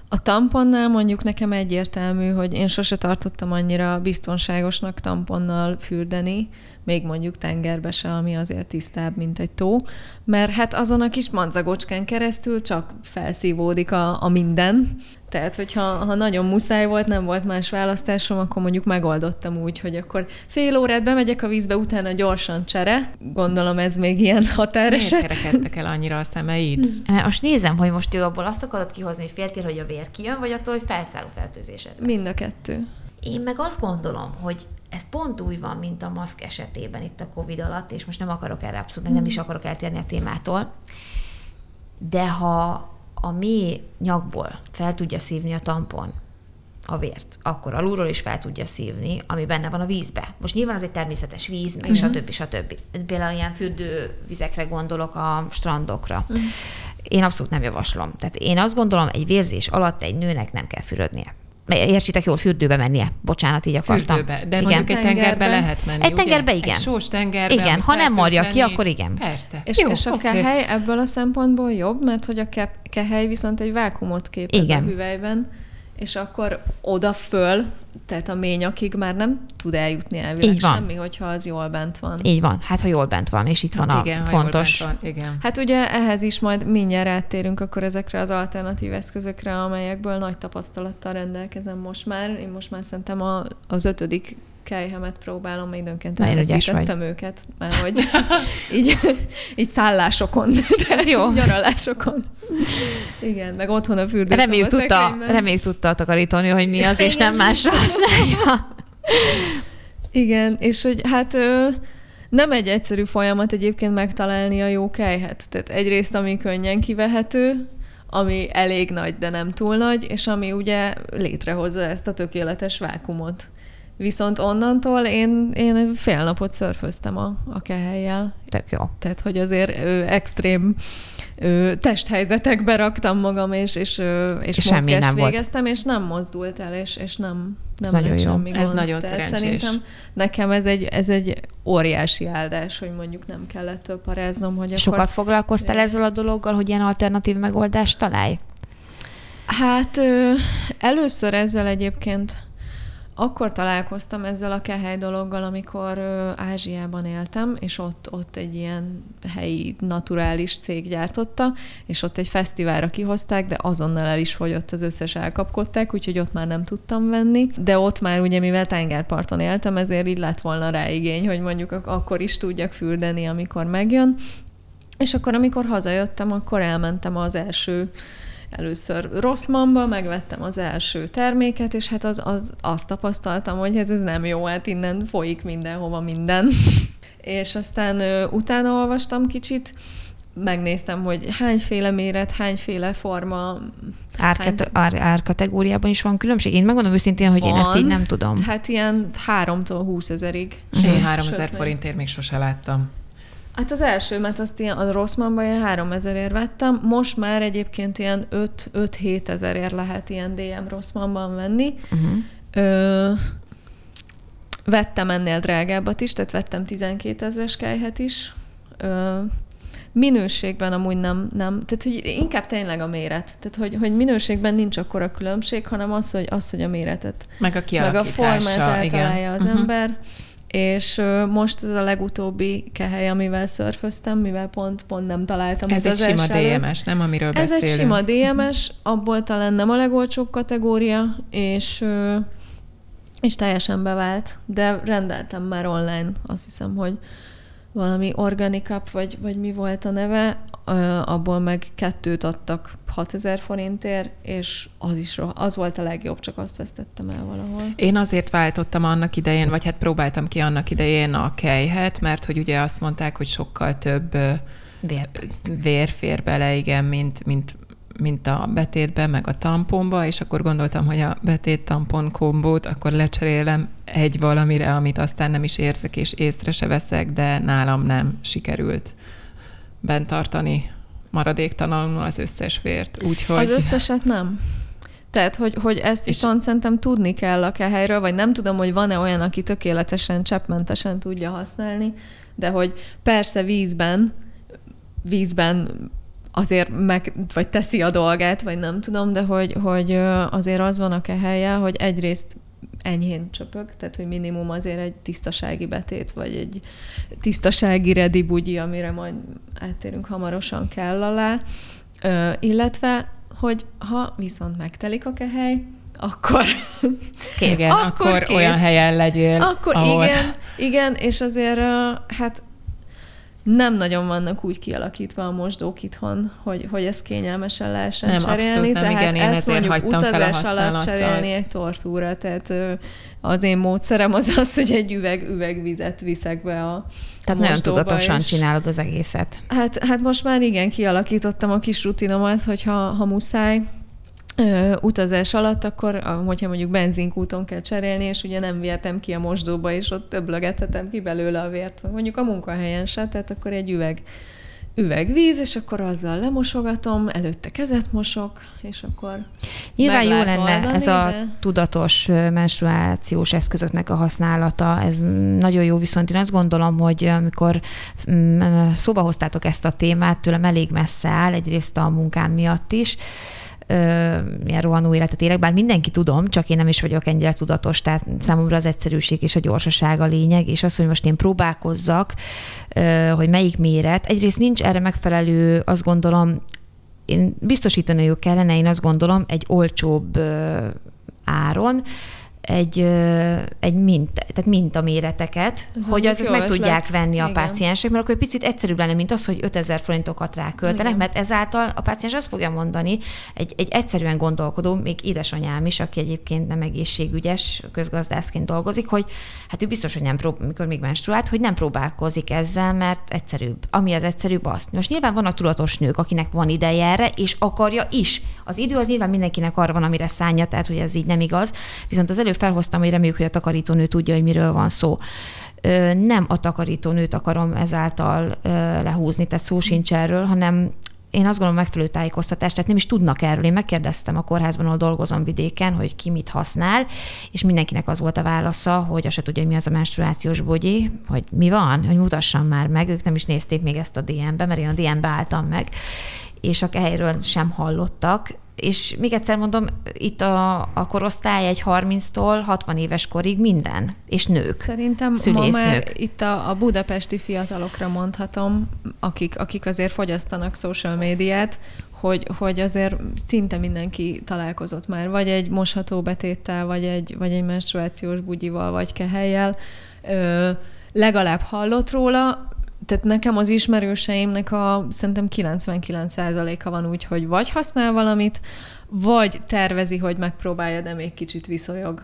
a tamponnál mondjuk nekem egyértelmű, hogy én sose tartottam annyira biztonságosnak tamponnal fürdeni, még mondjuk tengerbe se, ami azért tisztább, mint egy tó, mert hát azon a kis manzagocskán keresztül csak felszívódik a, a minden. Tehát, hogyha ha nagyon muszáj volt, nem volt más választásom, akkor mondjuk megoldottam úgy, hogy akkor fél órát bemegyek a vízbe, utána gyorsan csere. Gondolom ez még ilyen határeset. Miért kerekedtek el annyira a szemeid? Most nézem, hogy most ő abból azt akarod kihozni, hogy féltél, hogy a vér kijön, vagy attól, hogy felszálló fertőzésed lesz. Mind a kettő. Én meg azt gondolom, hogy ez pont úgy van, mint a maszk esetében itt a Covid alatt, és most nem akarok erre abszolút, meg nem is hmm. akarok eltérni a témától, de ha a mély nyakból fel tudja szívni a tampon a vért, akkor alulról is fel tudja szívni, ami benne van a vízbe. Most nyilván az egy természetes víz, meg uh-huh. stb. stb. Például ilyen fürdővizekre gondolok a strandokra. Uh-huh. Én abszolút nem javaslom. Tehát én azt gondolom, egy vérzés alatt egy nőnek nem kell fürödnie értsétek jól, fürdőbe mennie. Bocsánat, így akartam. Fürdőbe, de igen. mondjuk egy tengerbe lehet menni, Egy tengerbe igen. Egy sós tengerbe. Igen, ha nem marja ki, akkor igen. Persze. És, Jó, és a okay. kehely ebből a szempontból jobb, mert hogy a kehely viszont egy vákumot képez igen. a hüvelyben, és akkor oda föl, tehát a ményakig már nem tud eljutni elvileg Így van. semmi, hogyha az jól bent van. Így van, hát ha jól bent van, és itt van a igen, fontos. Van, igen. Hát ugye ehhez is majd mindjárt áttérünk akkor ezekre az alternatív eszközökre, amelyekből nagy tapasztalattal rendelkezem most már. Én most már szerintem a, az ötödik kejhemet próbálom, még időnként elveszítettem őket, mert hogy így, így szállásokon, Ez jó. nyaralásokon. Igen, meg otthon a fürdőszoba Reméljük tudta, reméljük tudta takarítani, hogy mi az, és nem másra használja. Igen, és hogy hát nem egy egyszerű folyamat egyébként megtalálni a jó kejhet. Tehát egyrészt, ami könnyen kivehető, ami elég nagy, de nem túl nagy, és ami ugye létrehozza ezt a tökéletes vákumot. Viszont onnantól én, én fél napot szörföztem a, a kehelyjel. Tök jó. Tehát, hogy azért ö, extrém ö, testhelyzetekbe raktam magam, és, és, ö, és, És semmi mozgást nem volt. végeztem, és nem mozdult el, és, és nem, Ez nem nagyon lett semmi Ez gond. nagyon Tehát szerencsés. Szerintem nekem ez egy, ez egy óriási áldás, hogy mondjuk nem kellett több paráznom, hogy akkor... Sokat foglalkoztál Ja. ezzel a dologgal, hogy ilyen alternatív megoldást találj? Hát ö, először ezzel egyébként akkor találkoztam ezzel a kehely dologgal, amikor Ázsiában éltem, és ott, ott egy ilyen helyi naturális cég gyártotta, és ott egy fesztiválra kihozták, de azonnal el is fogyott, az összes elkapkodták, úgyhogy ott már nem tudtam venni. De ott már ugye, mivel tengerparton éltem, ezért így lett volna rá igény, hogy mondjuk ak- akkor is tudjak fürdeni, amikor megjön. És akkor, amikor hazajöttem, akkor elmentem az első először Rosszmanba, megvettem az első terméket, és hát az, az, azt tapasztaltam, hogy hát ez nem jó, hát innen folyik mindenhova minden. és aztán ö, utána olvastam kicsit, megnéztem, hogy hányféle méret, hányféle forma. Árkate- ár, árkategóriában is van különbség? Én megmondom őszintén, hogy én ezt így nem tudom. Hát ilyen 3-tól 20 ezerig. Én 3000 Sőt, forintért még sose láttam. Hát az első, mert azt ilyen, a Rosszmanban ilyen 3000 ér vettem, most már egyébként ilyen 5-7 ezerért lehet ilyen DM Rosszmanban venni. Uh-huh. Ö, vettem ennél drágábbat is, tehát vettem 12 ezeres kejhet is. Ö, minőségben amúgy nem, nem, tehát hogy inkább tényleg a méret. Tehát, hogy, hogy minőségben nincs akkora különbség, hanem az, hogy, az, hogy a méretet Meg a meg a formát igen. eltalálja az Mhm. ember. És most ez a legutóbbi kehely, amivel szörföztem, mivel pont, pont nem találtam Ez egy utazás sima előtt. DMS, nem amiről Ez beszélünk. egy sima DMS, abból talán nem a legolcsóbb kategória, és, és teljesen bevált, de rendeltem már online, azt hiszem, hogy valami Organicup, vagy, vagy mi volt a neve, abból meg kettőt adtak 6000 forintért, és az is roh- az volt a legjobb, csak azt vesztettem el valahol. Én azért váltottam annak idején, vagy hát próbáltam ki annak idején a kejhet, mert hogy ugye azt mondták, hogy sokkal több ö, Vér. vér fér bele, igen, mint, mint, mint a betétbe, meg a tamponba, és akkor gondoltam, hogy a betét tampon kombót akkor lecserélem egy valamire, amit aztán nem is érzek, és észre se veszek, de nálam nem sikerült bent tartani maradéktalanul az összes vért. Úgyhogy... Az összeset nem. Tehát, hogy, hogy ezt És- viszont szerintem tudni kell a kehelyről, vagy nem tudom, hogy van-e olyan, aki tökéletesen, cseppmentesen tudja használni, de hogy persze vízben, vízben azért meg, vagy teszi a dolgát, vagy nem tudom, de hogy, hogy azért az van a kehelye, hogy egyrészt enyhén csöpög, tehát hogy minimum azért egy tisztasági betét, vagy egy tisztasági redi bugyi, amire majd áttérünk hamarosan kell alá, Ö, illetve, hogy ha viszont megtelik a kehely, akkor, Kész. Igen, Akkor akkor, kész. olyan helyen legyél, akkor ahol... igen, igen, és azért hát nem nagyon vannak úgy kialakítva a mosdók itthon, hogy, hogy ezt kényelmesen lehessen Nem, cserélni. nem, tehát igen, ezt mondjuk utazás alatt cserélni egy tortúra, tehát az én módszerem az az, hogy egy üveg, üvegvizet viszek be a Tehát a nagyon tudatosan és- csinálod az egészet. Hát, hát most már igen, kialakítottam a kis rutinomat, hogy ha, ha muszáj, ö, utazás alatt, akkor, hogyha mondjuk benzinkúton kell cserélni, és ugye nem vihetem ki a mosdóba, és ott töblögethetem ki belőle a vért, mondjuk a munkahelyen se, tehát akkor egy üveg, üveg víz, és akkor azzal lemosogatom, előtte kezet mosok, és akkor Nyilván jó lenne oldani, ez a de- tudatos menstruációs eszközöknek a használata, ez nagyon jó, viszont én azt gondolom, hogy amikor mm, szóba hoztátok ezt a témát, tőlem elég messze áll, egyrészt a munkám miatt is, ö, ilyen rohanó életet élek, bár mindenki tudom, csak én nem is vagyok ennyire tudatos, tehát számomra az egyszerűség és a gyorsaság a lényeg, és az, hogy most én próbálkozzak, ö, hogy melyik méret. Egyrészt nincs erre megfelelő, azt gondolom, én biztosítaniuk kellene, én azt gondolom, egy olcsóbb ö, áron egy, egy mint, tehát mintaméreteket, Ez hogy azok meg tudják venni Igen. a páciensek, mert akkor egy picit egyszerűbb lenne, mint az, hogy 5000 forintokat ráköltenek, Igen. mert ezáltal a páciens azt fogja mondani, egy, egy egyszerűen gondolkodó, még édesanyám is, aki egyébként nem egészségügyes, közgazdászként dolgozik, hogy hát ő biztos, hogy nem prób- mikor még menstruált, hogy nem próbálkozik ezzel, mert egyszerűbb. Ami az egyszerűbb, azt. Most nyilván vannak tudatos nők, akinek van ideje erre, és akarja is. Az idő az nyilván mindenkinek arra van, amire szánja, tehát hogy ez így nem igaz. Viszont az előbb felhoztam, hogy reméljük, hogy a takarítónő tudja, hogy miről van szó. Nem a takarítónőt akarom ezáltal lehúzni, tehát szó sincs erről, hanem én azt gondolom megfelelő tájékoztatást, tehát nem is tudnak erről. Én megkérdeztem a kórházban, ahol dolgozom vidéken, hogy ki mit használ, és mindenkinek az volt a válasza, hogy azt se tudja, hogy mi az a menstruációs bogyi, hogy mi van, hogy mutassam már meg. Ők nem is nézték még ezt a DM-be, mert én a DM-be álltam meg, és a helyről sem hallottak és még egyszer mondom, itt a, a korosztály egy 30-tól 60 éves korig minden, és nők. Szerintem ma már itt a, a budapesti fiatalokra mondhatom, akik, akik azért fogyasztanak social médiát, hogy, hogy azért szinte mindenki találkozott már, vagy egy mosható betéttel, vagy egy, vagy egy menstruációs bugyival, vagy kehelyel. Ö, legalább hallott róla, tehát nekem az ismerőseimnek a szerintem 99%-a van úgy, hogy vagy használ valamit, vagy tervezi, hogy megpróbálja, de még kicsit viszonyog.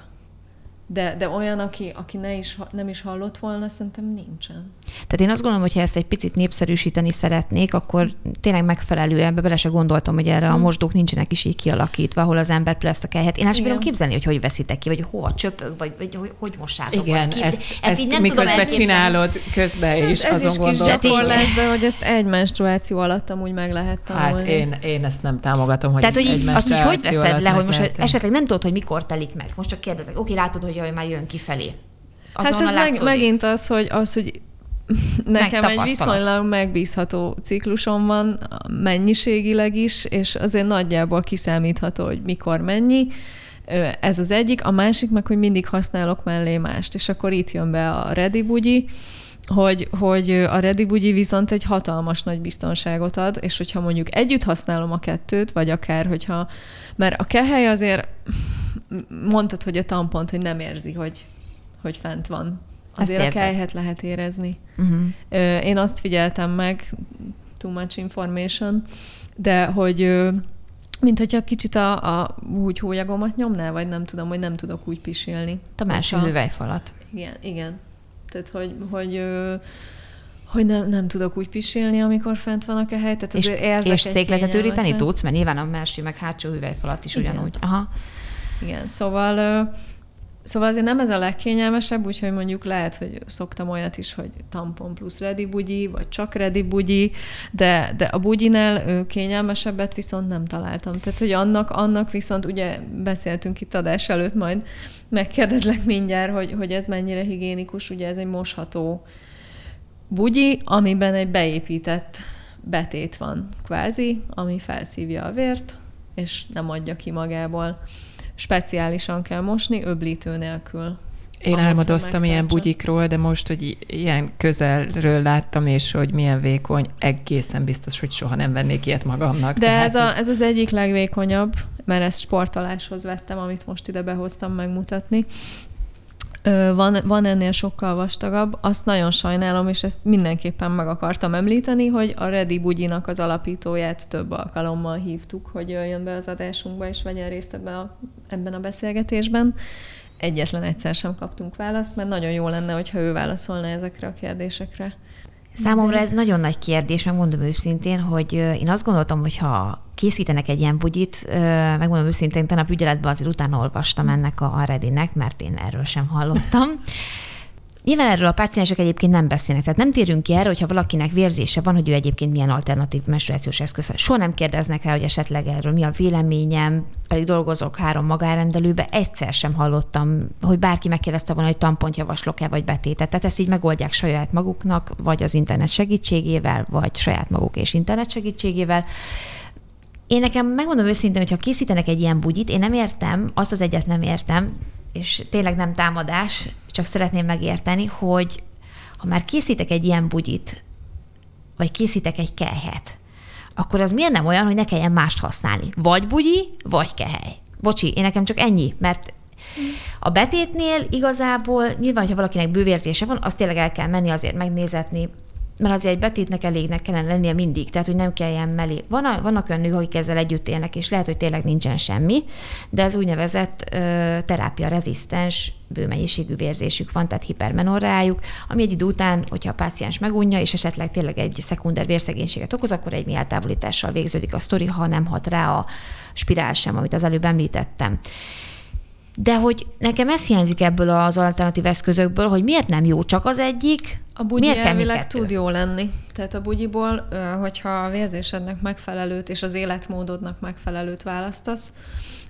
De, de olyan, aki, aki ne is, nem is hallott volna, szerintem nincsen. Tehát én azt gondolom, hogy ha ezt egy picit népszerűsíteni szeretnék, akkor tényleg megfelelő, ebbe bele se gondoltam, hogy erre a hmm. mosdók nincsenek is így kialakítva, ahol az ember plasztakáját. Én azt bírom képzelni, hogy hogy veszitek ki, vagy hova csöpög, vagy, vagy hogy, hogy mossátok. Igen, ki, ezt, ezt, ezt így nem miközben tudom, csinálod, közben is hát ez azon is gondolkodás, de hogy ezt egy menstruáció alatt amúgy meg lehet tanulni. Hát én, én ezt nem támogatom, hogy Tehát, hogy egy azt hogy, hogy veszed le, hogy most esetleg nem tudod, hogy mikor telik meg. Most csak kérdezek, oké, látod, hogy jaj, már jön kifelé. Azonnal hát ez meg, megint az, hogy, az, hogy nekem egy viszonylag megbízható ciklusom van, mennyiségileg is, és azért nagyjából kiszámítható, hogy mikor mennyi. Ez az egyik. A másik meg, hogy mindig használok mellé mást, és akkor itt jön be a Ready Bugyi, hogy, hogy a Ready Bugyi viszont egy hatalmas nagy biztonságot ad, és hogyha mondjuk együtt használom a kettőt, vagy akár, hogyha, mert a kehely azért mondtad, hogy a tampont, hogy nem érzi, hogy, hogy fent van. Azért a kelyhet lehet érezni. Uh-huh. Én azt figyeltem meg, too much information, de hogy mint hogyha kicsit a, a úgy hólyagomat nyomnál, vagy nem tudom, hogy nem tudok úgy pisilni. A másik hüvelyfalat. Igen, igen. Tehát, hogy, hogy hogy nem, nem tudok úgy pisilni, amikor fent van a kehely, tehát azért és, érzek És székletet őríteni tudsz? Mert nyilván a másik meg hátsó hüvelyfalat is Igen. ugyanúgy. Aha. Igen, szóval Szóval azért nem ez a legkényelmesebb, úgyhogy mondjuk lehet, hogy szoktam olyat is, hogy tampon plusz ready bugyi, vagy csak ready bugyi, de, de a bugyinál kényelmesebbet viszont nem találtam. Tehát, hogy annak, annak viszont ugye beszéltünk itt adás előtt, majd megkérdezlek mindjárt, hogy, hogy ez mennyire higiénikus, ugye ez egy mosható bugyi, amiben egy beépített betét van kvázi, ami felszívja a vért, és nem adja ki magából speciálisan kell mosni, öblítő nélkül. Én álmodoztam ilyen bugyikról, de most, hogy ilyen közelről láttam, és hogy milyen vékony, egészen biztos, hogy soha nem vennék ilyet magamnak. De ez, a, ez az egyik legvékonyabb, mert ezt sportoláshoz vettem, amit most ide behoztam megmutatni. Van, van ennél sokkal vastagabb, azt nagyon sajnálom, és ezt mindenképpen meg akartam említeni, hogy a Ready Bugyinak az alapítóját több alkalommal hívtuk, hogy jöjjön be az adásunkba, és vegyen részt ebbe a, ebben a beszélgetésben. Egyetlen egyszer sem kaptunk választ, mert nagyon jó lenne, hogyha ő válaszolna ezekre a kérdésekre. Számomra ez nagyon nagy kérdés, megmondom őszintén, hogy én azt gondoltam, hogy ha készítenek egy ilyen bugyit, megmondom őszintén, tanap ügyeletben azért utána olvastam ennek a, a Redinek, mert én erről sem hallottam. Nyilván erről a páciensek egyébként nem beszélnek, tehát nem térünk ki erre, hogyha valakinek vérzése van, hogy ő egyébként milyen alternatív menstruációs eszköz. Soha nem kérdeznek rá, hogy esetleg erről mi a véleményem, pedig dolgozok három magárendelőbe, egyszer sem hallottam, hogy bárki megkérdezte volna, hogy tampont javaslok-e, vagy betétet. Tehát ezt így megoldják saját maguknak, vagy az internet segítségével, vagy saját maguk és internet segítségével. Én nekem megmondom őszintén, hogy ha készítenek egy ilyen bugyit, én nem értem, azt az egyet nem értem, és tényleg nem támadás, csak szeretném megérteni, hogy ha már készítek egy ilyen bugyit, vagy készítek egy kelyhet, akkor az miért nem olyan, hogy ne kelljen mást használni? Vagy bugyi, vagy kehely. Bocsi, én nekem csak ennyi, mert A betétnél igazából nyilván, hogyha valakinek bővérzése van, azt tényleg el kell menni azért megnézetni, mert azért egy betétnek elégnek kellene lennie mindig, tehát hogy nem kelljen mellé. Van, vannak olyan nők, akik ezzel együtt élnek, és lehet, hogy tényleg nincsen semmi, de ez úgynevezett ö, terápia rezisztens bőmennyiségű vérzésük van, tehát hipermenorrájuk, ami egy idő után, hogyha a páciens megunja, és esetleg tényleg egy szekunder vérszegénységet okoz, akkor egy mi eltávolítással végződik a sztori, ha nem hat rá a spirál sem, amit az előbb említettem. De hogy nekem ez hiányzik ebből az alternatív eszközökből, hogy miért nem jó csak az egyik, a bugyi miért elvileg tud jó lenni. Tehát a bugyiból, hogyha a vérzésednek megfelelőt és az életmódodnak megfelelőt választasz,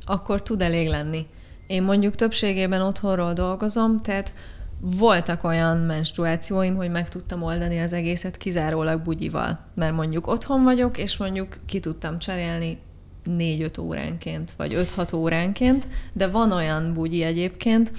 akkor tud elég lenni. Én mondjuk többségében otthonról dolgozom, tehát voltak olyan menstruációim, hogy meg tudtam oldani az egészet kizárólag bugyival. Mert mondjuk otthon vagyok, és mondjuk ki tudtam cserélni 4-5 óránként, vagy 5-6 óránként, de van olyan bugyi egyébként,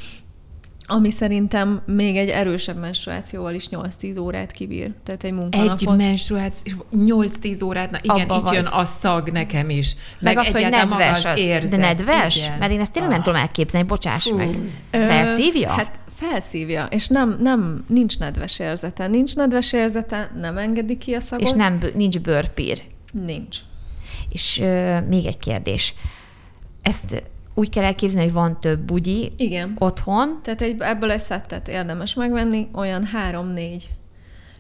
ami szerintem még egy erősebb menstruációval is 8-10 órát kibír. Tehát egy munkanapot. Egy menstruáció, 8-10 8-10 na igen, Abba itt vagy. jön a szag nekem is. Meg, meg az, hogy nedves. Az érzet. De nedves? Igen. Mert én ezt tényleg ah. nem tudom elképzelni, bocsáss Fú. meg. Felszívja? Hát felszívja, és nem, nem, nincs nedves érzete. Nincs nedves érzete, nem engedi ki a szagot. És nem, nincs bőrpír. Nincs. És ö, még egy kérdés. Ezt úgy kell elképzelni, hogy van több bugyi Igen. otthon. Tehát egy, ebből egy szettet érdemes megvenni, olyan három-négy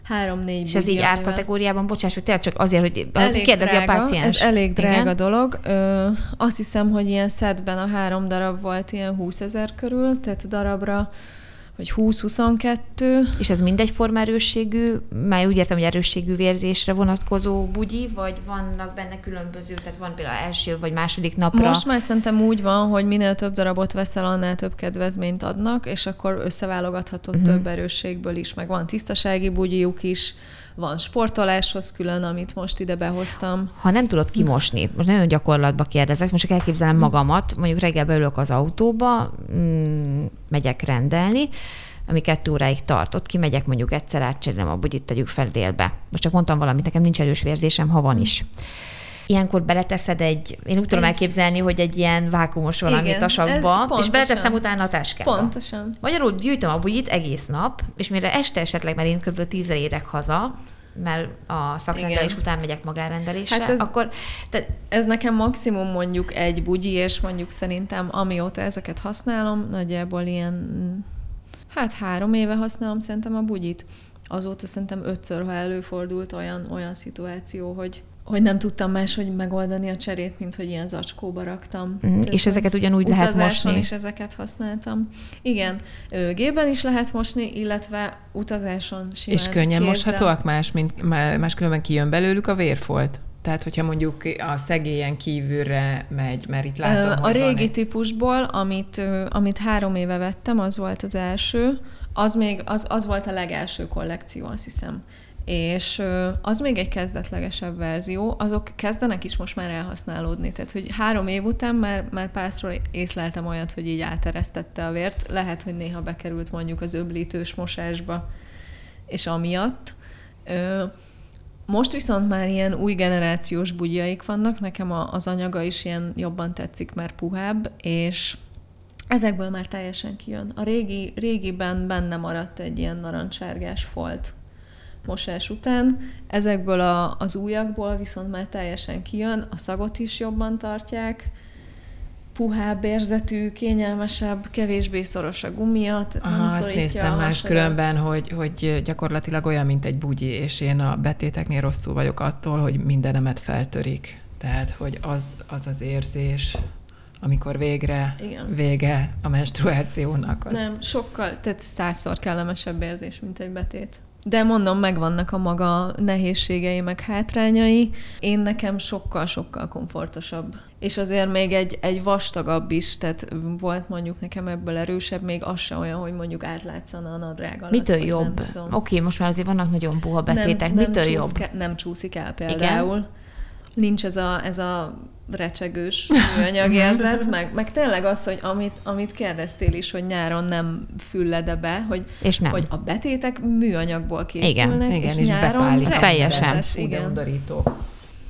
három-négy És ez így árkategóriában, bocsáss, hogy tényleg csak azért, hogy elég kérdezi drága, a páciens. Ez elég drága Igen? dolog. Ö, azt hiszem, hogy ilyen szedben a három darab volt ilyen 20 ezer körül, tehát darabra vagy 20-22. És ez mindegy erősségű, már úgy értem, hogy erősségű vérzésre vonatkozó bugyi, vagy vannak benne különböző, tehát van például első vagy második napra? Most már szerintem úgy van, hogy minél több darabot veszel, annál több kedvezményt adnak, és akkor összeválogathatod uh-huh. több erősségből is, meg van tisztasági bugyiuk is, van sportoláshoz külön, amit most ide behoztam. Ha nem tudod kimosni, most nagyon gyakorlatba kérdezek, most csak elképzelem magamat, mondjuk reggel beülök az autóba, mm, megyek rendelni, ami kettő óráig tart. Kimegyek mondjuk egyszer átcserélem a bugyit, tegyük fel délbe. Most csak mondtam valamit, nekem nincs erős vérzésem, ha van is. Ilyenkor beleteszed egy, én úgy tudom egy... elképzelni, hogy egy ilyen vákumos valamit Igen, a sakba, és beleteszem utána a táskába. Pontosan. Magyarul gyűjtöm a bugyit egész nap, és mire este esetleg, mert én kb. tízre érek haza, mert a szakrendelés Igen. után megyek magárendelésre, hát ez, akkor... Te... Ez nekem maximum mondjuk egy bugyi, és mondjuk szerintem amióta ezeket használom, nagyjából ilyen, hát három éve használom szerintem a bugyit. Azóta szerintem ötször, ha előfordult olyan, olyan szituáció, hogy hogy nem tudtam máshogy megoldani a cserét, mint hogy ilyen zacskóba raktam. Mm, és ezeket ugyanúgy lehet mosni? is ezeket használtam. Igen, gében is lehet mosni, illetve utazáson simán És könnyen kézzel. moshatóak más, mint máskülönben kijön belőlük a vérfolt? Tehát, hogyha mondjuk a szegélyen kívülre megy, mert itt látom, A régi egy... típusból, amit, amit három éve vettem, az volt az első, az még az, az volt a legelső kollekció, azt hiszem és az még egy kezdetlegesebb verzió, azok kezdenek is most már elhasználódni, tehát hogy három év után már, már párszor észleltem olyat, hogy így áteresztette a vért, lehet, hogy néha bekerült mondjuk az öblítős mosásba, és amiatt. Most viszont már ilyen új generációs bugyaik vannak, nekem az anyaga is ilyen jobban tetszik, mert puhább, és ezekből már teljesen kijön. A régi, régiben benne maradt egy ilyen narancsárgás folt mosás után. Ezekből a, az újakból viszont már teljesen kijön, a szagot is jobban tartják, puhább érzetű, kényelmesebb, kevésbé szoros a gumia. Aha, nem azt néztem más különben, hogy, hogy gyakorlatilag olyan, mint egy bugyi, és én a betéteknél rosszul vagyok attól, hogy mindenemet feltörik. Tehát, hogy az az, az érzés, amikor végre Igen. vége a menstruációnak. Az... Nem, sokkal, tehát százszor kellemesebb érzés, mint egy betét. De mondom, megvannak a maga nehézségei, meg hátrányai. Én nekem sokkal-sokkal komfortosabb. És azért még egy, egy vastagabb is, tehát volt mondjuk nekem ebből erősebb, még az se olyan, hogy mondjuk átlátszana a nadrág alatt. Mitől jobb? Oké, okay, most már azért vannak nagyon puha betétek. Nem, Mitől nem jobb? nem csúszik el például. Igen? Nincs ez a, ez a recsegős műanyagérzet, meg, meg tényleg az, hogy amit, amit kérdeztél is, hogy nyáron nem füllede be, hogy, és nem. hogy a betétek műanyagból készülnek, igen, igen, és, és nyáron teljesen. Igen.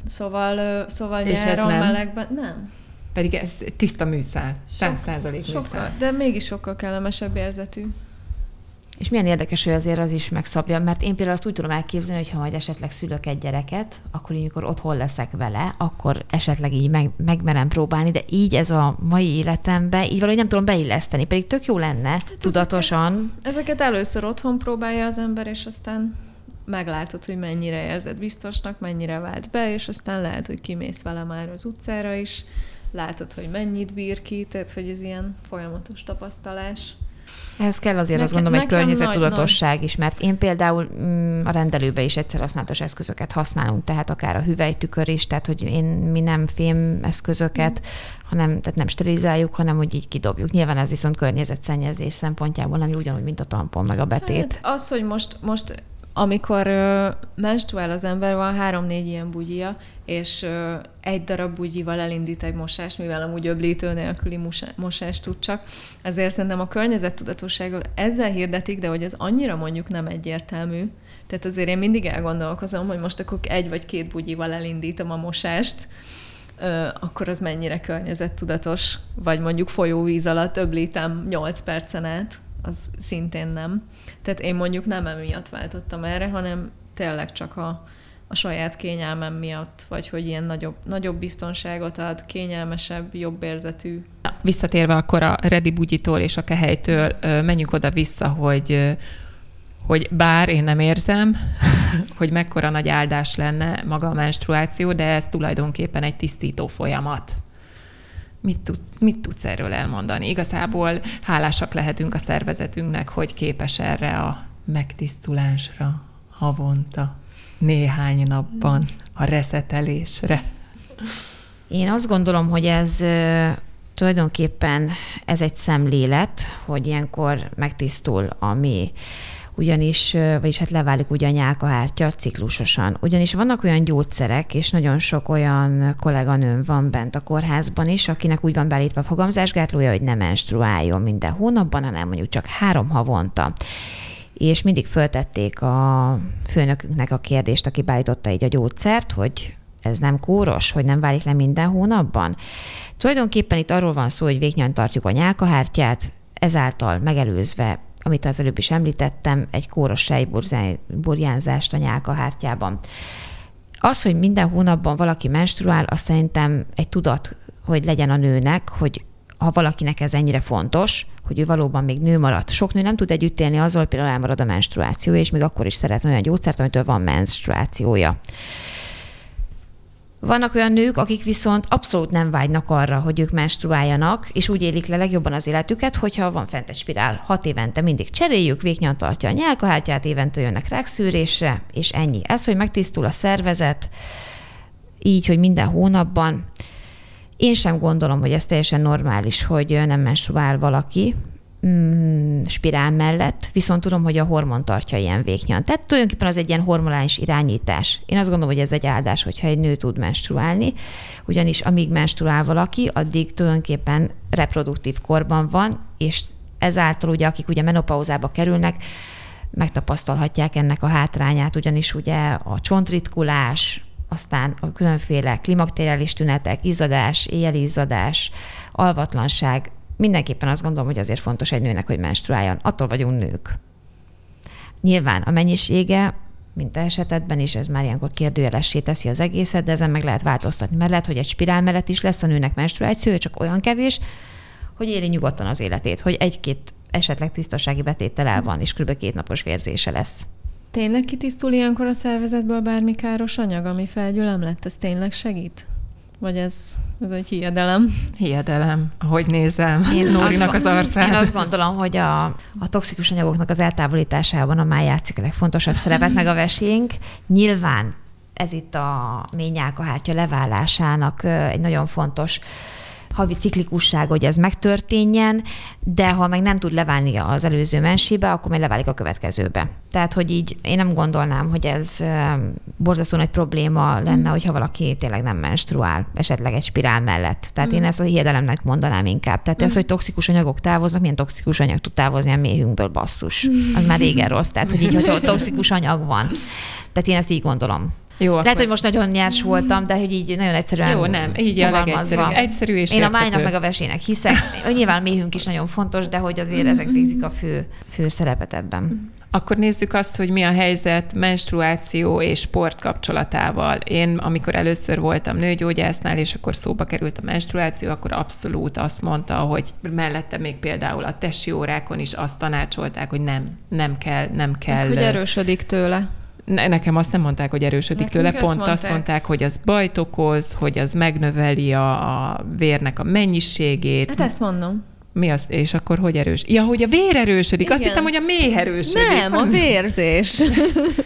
Szóval, szóval és nyáron nem? melegben nem. Pedig ez tiszta műszál, száz százalék műszál. De mégis sokkal kellemesebb érzetű. És milyen érdekes, hogy azért az is megszabja, mert én például azt úgy tudom elképzelni, hogy ha majd esetleg szülök egy gyereket, akkor így, amikor otthon leszek vele, akkor esetleg így meg, megmerem próbálni, de így ez a mai életemben, így valahogy nem tudom beilleszteni, pedig tök jó lenne, hát tudatosan. Ezeket, ezeket először otthon próbálja az ember, és aztán meglátod, hogy mennyire érzed biztosnak, mennyire vált be, és aztán lehet, hogy kimész vele már az utcára is, látod, hogy mennyit bír ki, tehát hogy ez ilyen folyamatos tapasztalás. Ehhez kell azért nekem, azt gondolom egy környezettudatosság is, mert én például mm, a rendelőbe is egyszer használatos eszközöket használunk, tehát akár a hüvelytükör is, tehát hogy én, mi nem fém eszközöket, mm. hanem tehát nem sterilizáljuk, hanem hogy így kidobjuk. Nyilván ez viszont környezetszennyezés szempontjából nem ugyanúgy, mint a tampon meg a betét. Hát az, hogy most, most amikor menstruál az ember, van három-négy ilyen bugyia, és egy darab bugyival elindít egy mosást, mivel amúgy öblítő nélküli mosást tud csak. Ezért szerintem a környezettudatosságot ezzel hirdetik, de hogy az annyira mondjuk nem egyértelmű. Tehát azért én mindig elgondolkozom, hogy most akkor egy vagy két bugyival elindítom a mosást, akkor az mennyire környezettudatos, vagy mondjuk folyóvíz alatt öblítem 8 percen át, az szintén nem. Tehát én mondjuk nem emiatt váltottam erre, hanem tényleg csak a, a saját kényelmem miatt, vagy hogy ilyen nagyobb, nagyobb biztonságot ad, kényelmesebb, jobb érzetű. Visszatérve akkor a Redi Bugyitól és a Kehelytől, menjünk oda-vissza, hogy hogy bár én nem érzem, hogy mekkora nagy áldás lenne maga a menstruáció, de ez tulajdonképpen egy tisztító folyamat. Mit, tud, mit tudsz erről elmondani? Igazából hálásak lehetünk a szervezetünknek, hogy képes erre a megtisztulásra havonta, néhány napban, a reszetelésre. Én azt gondolom, hogy ez tulajdonképpen ez egy szemlélet, hogy ilyenkor megtisztul a mi ugyanis, vagyis hát leválik ugye a nyálkahártya ciklusosan. Ugyanis vannak olyan gyógyszerek, és nagyon sok olyan kolléganőm van bent a kórházban is, akinek úgy van beállítva a fogamzásgátlója, hogy nem menstruáljon minden hónapban, hanem mondjuk csak három havonta és mindig föltették a főnökünknek a kérdést, aki beállította így a gyógyszert, hogy ez nem kóros, hogy nem válik le minden hónapban. Tulajdonképpen itt arról van szó, hogy végnyan tartjuk a nyálkahártyát, ezáltal megelőzve amit az előbb is említettem, egy kóros sejburjánzást a nyálkahártyában. Az, hogy minden hónapban valaki menstruál, azt szerintem egy tudat, hogy legyen a nőnek, hogy ha valakinek ez ennyire fontos, hogy ő valóban még nő maradt. Sok nő nem tud együtt élni azzal, hogy például elmarad a menstruációja, és még akkor is szeretne olyan gyógyszert, amitől van menstruációja. Vannak olyan nők, akik viszont abszolút nem vágynak arra, hogy ők menstruáljanak, és úgy élik le legjobban az életüket, hogyha van fent egy spirál. Hat évente mindig cseréljük, véknyan tartja a nyálkahártyát, évente jönnek rákszűrésre, és ennyi. Ez, hogy megtisztul a szervezet, így, hogy minden hónapban. Én sem gondolom, hogy ez teljesen normális, hogy nem menstruál valaki, mm, spirál mellett, viszont tudom, hogy a hormon tartja ilyen véknyan. Tehát tulajdonképpen az egy ilyen hormonális irányítás. Én azt gondolom, hogy ez egy áldás, hogyha egy nő tud menstruálni, ugyanis amíg menstruál valaki, addig tulajdonképpen reproduktív korban van, és ezáltal ugye, akik ugye menopauzába kerülnek, megtapasztalhatják ennek a hátrányát, ugyanis ugye a csontritkulás, aztán a különféle klimakteriális tünetek, izzadás, éjjeli izzadás, alvatlanság, mindenképpen azt gondolom, hogy azért fontos egy nőnek, hogy menstruáljon. Attól vagyunk nők. Nyilván a mennyisége, mint esetedben is, ez már ilyenkor kérdőjelessé teszi az egészet, de ezen meg lehet változtatni. Mert lehet, hogy egy spirál mellett is lesz a nőnek menstruáció, csak olyan kevés, hogy éli nyugodtan az életét, hogy egy-két esetleg tisztasági betéttel el van, és kb. két napos vérzése lesz. Tényleg kitisztul ilyenkor a szervezetből bármi káros anyag, ami felgyülem lett? Ez tényleg segít? Vagy ez, ez egy hiedelem? Hiedelem, ahogy nézem én Nórinak az arcát. Én azt gondolom, hogy a, a toxikus anyagoknak az eltávolításában a máj játszik a legfontosabb szerepet, meg a vesénk. Nyilván ez itt a ményálkahártya leválásának egy nagyon fontos havi ciklikusság, hogy ez megtörténjen, de ha meg nem tud leválni az előző mensébe, akkor meg leválik a következőbe. Tehát, hogy így én nem gondolnám, hogy ez borzasztó nagy probléma lenne, mm. hogyha valaki tényleg nem menstruál, esetleg egy spirál mellett. Tehát mm. én ezt a hiedelemnek mondanám inkább. Tehát mm. ez, hogy toxikus anyagok távoznak, milyen toxikus anyag tud távozni a méhünkből, basszus. Az már régen rossz. Tehát, hogy így, hogyha toxikus anyag van. Tehát én ezt így gondolom. Jó, Lehet, akkor... hogy most nagyon nyers voltam, de hogy így nagyon egyszerűen Jó, nem, így a legegyszerűbb. Egyszerű és Én a májnak meg a vesének hiszek. Nyilván méhünk is nagyon fontos, de hogy azért ezek végzik a fő, fő szerepet ebben. Akkor nézzük azt, hogy mi a helyzet menstruáció és sport kapcsolatával. Én, amikor először voltam nőgyógyásznál, és akkor szóba került a menstruáció, akkor abszolút azt mondta, hogy mellette még például a tesi órákon is azt tanácsolták, hogy nem, nem kell, nem kell. Hogy erősödik tőle. Ne, nekem azt nem mondták, hogy erősödik Nekünk tőle, pont mondták. azt mondták, hogy az bajt okoz, hogy az megnöveli a, a vérnek a mennyiségét. Hát ezt mondom. Mi az? És akkor hogy erős? Ja, hogy a vér erősödik. Igen. Azt hittem, hogy a méh erősödik. Nem, a vérzés.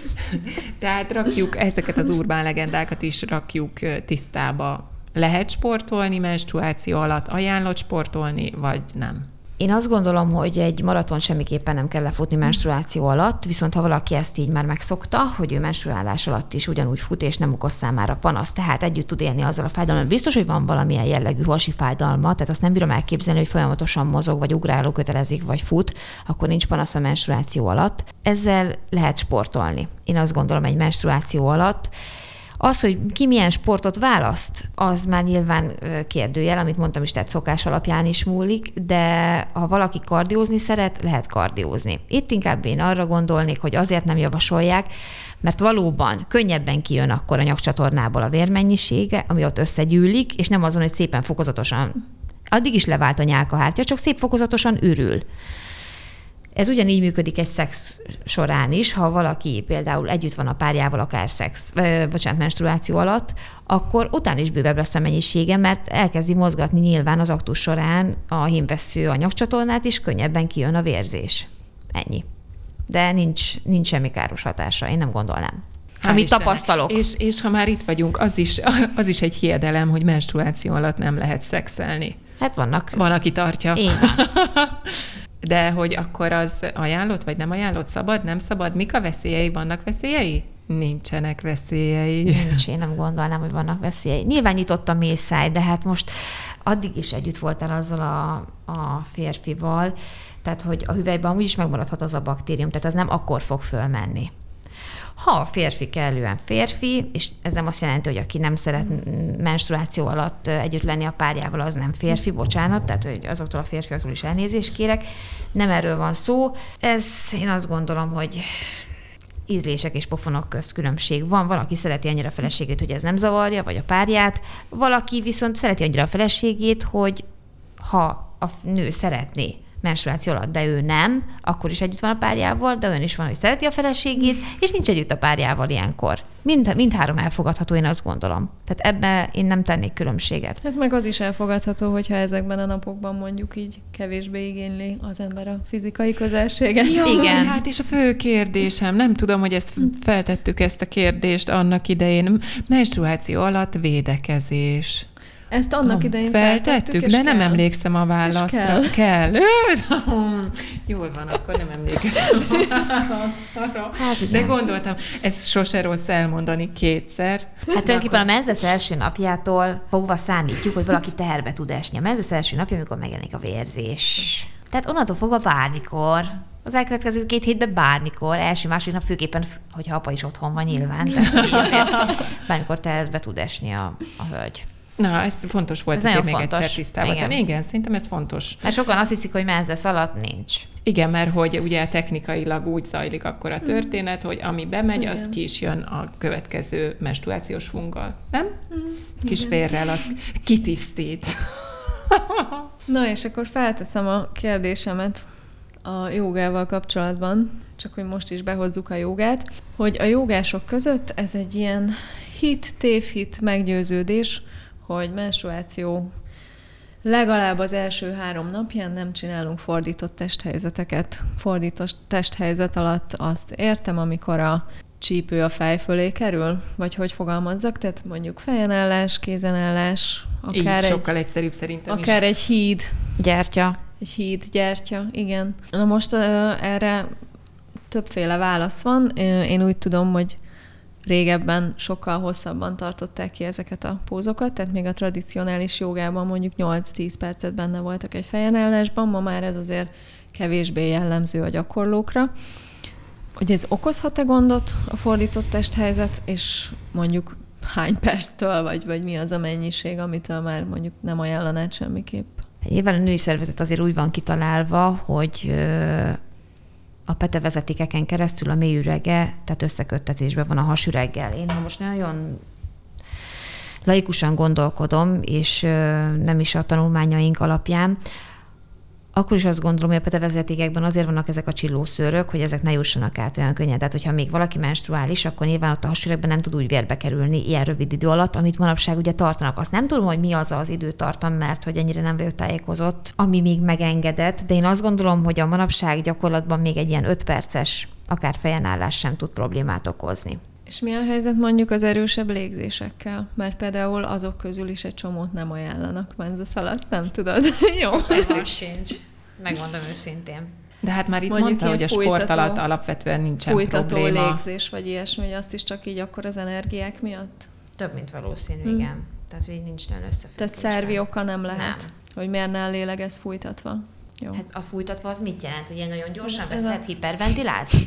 Tehát rakjuk ezeket az urbán legendákat is rakjuk tisztába. Lehet sportolni menstruáció alatt, ajánlott sportolni, vagy nem? Én azt gondolom, hogy egy maraton semmiképpen nem kell lefutni menstruáció alatt, viszont ha valaki ezt így már megszokta, hogy ő menstruálás alatt is ugyanúgy fut, és nem okoz számára panaszt, tehát együtt tud élni azzal a fájdalommal. Biztos, hogy van valamilyen jellegű hasi fájdalma, tehát azt nem bírom elképzelni, hogy folyamatosan mozog, vagy ugráló kötelezik, vagy fut, akkor nincs panasz a menstruáció alatt. Ezzel lehet sportolni. Én azt gondolom, egy menstruáció alatt az, hogy ki milyen sportot választ, az már nyilván kérdőjel, amit mondtam is, tehát szokás alapján is múlik, de ha valaki kardiózni szeret, lehet kardiózni. Itt inkább én arra gondolnék, hogy azért nem javasolják, mert valóban könnyebben kijön akkor a nyakcsatornából a vérmennyisége, ami ott összegyűlik, és nem azon, hogy szépen fokozatosan addig is levált a nyálkahártya, csak szép fokozatosan ürül. Ez ugyanígy működik egy szex során is, ha valaki például együtt van a párjával, akár szex, ö, bocsánat, menstruáció alatt, akkor utána is bővebb lesz a mennyisége, mert elkezdi mozgatni nyilván az aktus során a hímvesző anyagcsatornát, és könnyebben kijön a vérzés. Ennyi. De nincs, nincs semmi káros hatása, én nem gondolnám. Hál amit Istennek. tapasztalok. És, és ha már itt vagyunk, az is, az is egy hiedelem, hogy menstruáció alatt nem lehet szexelni. Hát vannak. Van, aki tartja. Én. De hogy akkor az ajánlott, vagy nem ajánlott, szabad, nem szabad? Mik a veszélyei? Vannak veszélyei? Nincsenek veszélyei. Nincs, én nem gondolnám, hogy vannak veszélyei. Nyilván nyitott a mészáj, de hát most addig is együtt voltál azzal a, a férfival, tehát hogy a hüvelyben úgyis megmaradhat az a baktérium, tehát az nem akkor fog fölmenni. Ha a férfi kellően férfi, és ez nem azt jelenti, hogy aki nem szeret menstruáció alatt együtt lenni a párjával, az nem férfi, bocsánat, tehát hogy azoktól a férfiaktól is elnézést kérek. Nem erről van szó. Ez én azt gondolom, hogy ízlések és pofonok közt különbség van. Van, aki szereti annyira a feleségét, hogy ez nem zavarja, vagy a párját. Valaki viszont szereti annyira a feleségét, hogy ha a nő szeretné menstruáció alatt, de ő nem, akkor is együtt van a párjával, de olyan is van, hogy szereti a feleségét, és nincs együtt a párjával ilyenkor. Mind, mindhárom elfogadható, én azt gondolom. Tehát ebbe én nem tennék különbséget. Hát meg az is elfogadható, hogyha ezekben a napokban mondjuk így kevésbé igényli az ember a fizikai közelséget. Ja, Igen. Hát és a fő kérdésem, nem tudom, hogy ezt feltettük ezt a kérdést annak idején, menstruáció alatt védekezés. Ezt annak idején feltettük, feltettük de kell. nem emlékszem a válaszra. kell. kell. Jól van, akkor nem emlékeztem hát, de gondoltam, ez sose rossz elmondani kétszer. Hát tulajdonképpen a menzesz első napjától fogva számítjuk, hogy valaki teherbe tud esni. A menzesz első napja, amikor megjelenik a vérzés. Tehát onnantól fogva bármikor, az elkövetkező két hétben bármikor, első, második nap főképpen, hogyha apa is otthon van nyilván, tehát bármikor teherbe tud esni a, a hölgy. Na, ez fontos volt, ez még fontos. egyszer tisztában Igen. Igen, szerintem ez fontos. Mert sokan azt hiszik, hogy menzesz alatt nincs. Igen, mert hogy ugye technikailag úgy zajlik akkor a hmm. történet, hogy ami bemegy, Igen. az ki is jön a következő menstruációs funggal. Nem? Hmm. Kis férrel, az kitisztít. Na, és akkor felteszem a kérdésemet a jogával kapcsolatban, csak hogy most is behozzuk a jogát, hogy a jogások között ez egy ilyen hit, tévhit, meggyőződés, hogy menstruáció legalább az első három napján nem csinálunk fordított testhelyzeteket. Fordított testhelyzet alatt azt értem, amikor a csípő a fej fölé kerül, vagy hogy fogalmazzak, tehát mondjuk fejenállás, kézenállás, akár Így, egy, sokkal egyszerűbb szerintem Akár is. egy híd. Gyertya. Egy híd, gyertya, igen. Na most uh, erre többféle válasz van. Én úgy tudom, hogy régebben sokkal hosszabban tartották ki ezeket a pózokat, tehát még a tradicionális jogában mondjuk 8-10 percet benne voltak egy fejenállásban, ma már ez azért kevésbé jellemző a gyakorlókra. hogy ez okozhat-e gondot a fordított testhelyzet, és mondjuk hány perctől, vagy, vagy mi az a mennyiség, amitől már mondjuk nem ajánlanád semmiképp? Nyilván a női szervezet azért úgy van kitalálva, hogy a petevezetékeken keresztül a mélyürege, tehát összeköttetésben van a hasüreggel. Én ha most nagyon laikusan gondolkodom, és nem is a tanulmányaink alapján, akkor is azt gondolom, hogy a petevezetékekben azért vannak ezek a csillószőrök, hogy ezek ne jussanak át olyan könnyen. Tehát, hogyha még valaki menstruális, akkor nyilván ott a hasüregben nem tud úgy vérbe kerülni ilyen rövid idő alatt, amit manapság ugye tartanak. Azt nem tudom, hogy mi az az időtartam, mert hogy ennyire nem vagyok tájékozott, ami még megengedett, de én azt gondolom, hogy a manapság gyakorlatban még egy ilyen 5 perces, akár fejenállás sem tud problémát okozni. És mi a helyzet mondjuk az erősebb légzésekkel? Mert például azok közül is egy csomót nem ajánlanak szalat, nem tudod? Jó. Ez sincs. Megmondom őszintén. De hát már itt Mondjuk mondta, hogy a sport alatt alapvetően nincsen fújtató probléma. légzés, vagy ilyesmi, hogy azt is csak így akkor az energiák miatt? Több, mint valószínű, hmm. igen. Tehát, hogy így nincs nagyon összefüggés. Tehát szervi oka nem lehet, nem. hogy miért ne lélegez fújtatva. Jó. Hát a fújtatva az mit jelent? Hogy ilyen nagyon gyorsan veszed, a... hiperventilálsz?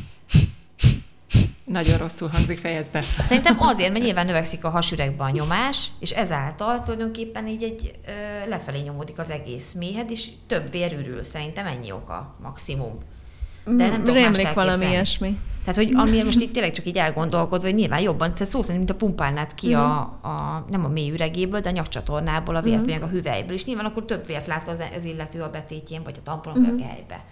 Nagyon rosszul hangzik fejezbe. Szerintem azért, mert nyilván növekszik a hasüregben a nyomás, és ezáltal tulajdonképpen így egy ö, lefelé nyomódik az egész méhed, és több vér ürül. Szerintem ennyi oka maximum. De nem tudom Rémlik valami ilyesmi. Tehát, hogy ami most itt tényleg csak így elgondolkodva, hogy nyilván jobban, tehát szó szerint, mint a pumpálnád ki uh-huh. a, mhm. a, nem a mély üregéből, de a nyakcsatornából a vért, uh-huh. vagy a hüvelyből, és nyilván akkor több vért lát az, az illető a betétjén, vagy a tampon, uh-huh. a helybe.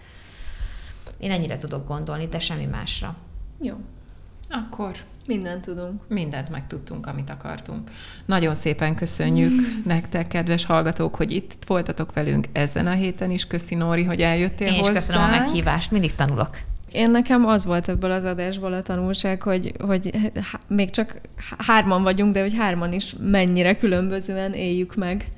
Én ennyire tudok gondolni, de semmi másra. Jó. Akkor mindent tudunk. Mindent megtudtunk, amit akartunk. Nagyon szépen köszönjük nektek, kedves hallgatók, hogy itt voltatok velünk ezen a héten is. Köszi Nóri, hogy eljöttél Én is hozzá. köszönöm a meghívást, mindig tanulok. Én nekem az volt ebből az adásból a tanulság, hogy, hogy még csak hárman vagyunk, de hogy hárman is mennyire különbözően éljük meg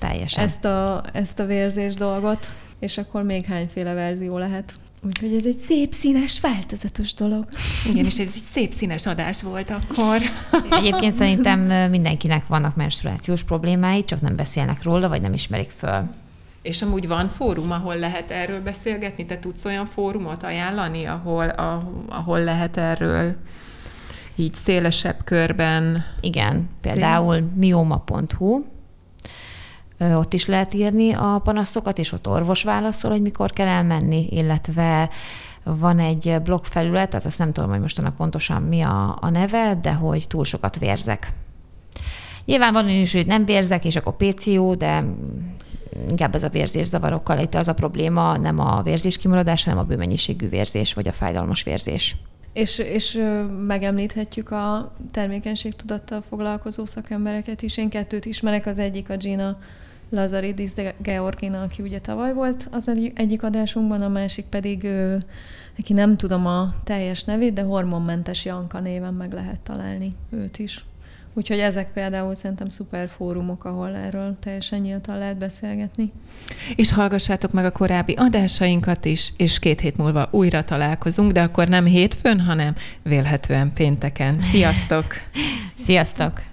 Teljesen. Ezt a, ezt a vérzés dolgot, és akkor még hányféle verzió lehet. Úgyhogy ez egy szép, színes, változatos dolog. Igen, és ez egy szép színes adás volt akkor. Egyébként szerintem mindenkinek vannak menstruációs problémái, csak nem beszélnek róla, vagy nem ismerik föl. És amúgy van fórum, ahol lehet erről beszélgetni? Te tudsz olyan fórumot ajánlani, ahol, ahol lehet erről így szélesebb körben? Igen, például mioma.hu, ott is lehet írni a panaszokat, és ott orvos válaszol, hogy mikor kell elmenni, illetve van egy blogfelület, tehát azt nem tudom, hogy mostanak pontosan mi a, a neve, de hogy túl sokat vérzek. Nyilván van is, hogy nem vérzek, és akkor PCO, de inkább ez a vérzészavarokkal itt az a probléma, nem a vérzés kimaradás, hanem a bőmennyiségű vérzés, vagy a fájdalmas vérzés. És, és megemlíthetjük a termékenységtudattal foglalkozó szakembereket is. Én kettőt ismerek, az egyik a Gina Lazaridis de Georgina, aki ugye tavaly volt az egyik adásunkban, a másik pedig, ő, neki nem tudom a teljes nevét, de hormonmentes Janka néven meg lehet találni őt is. Úgyhogy ezek például szerintem szuper fórumok, ahol erről teljesen nyíltan lehet beszélgetni. És hallgassátok meg a korábbi adásainkat is, és két hét múlva újra találkozunk, de akkor nem hétfőn, hanem vélhetően pénteken. Sziasztok! Sziasztok!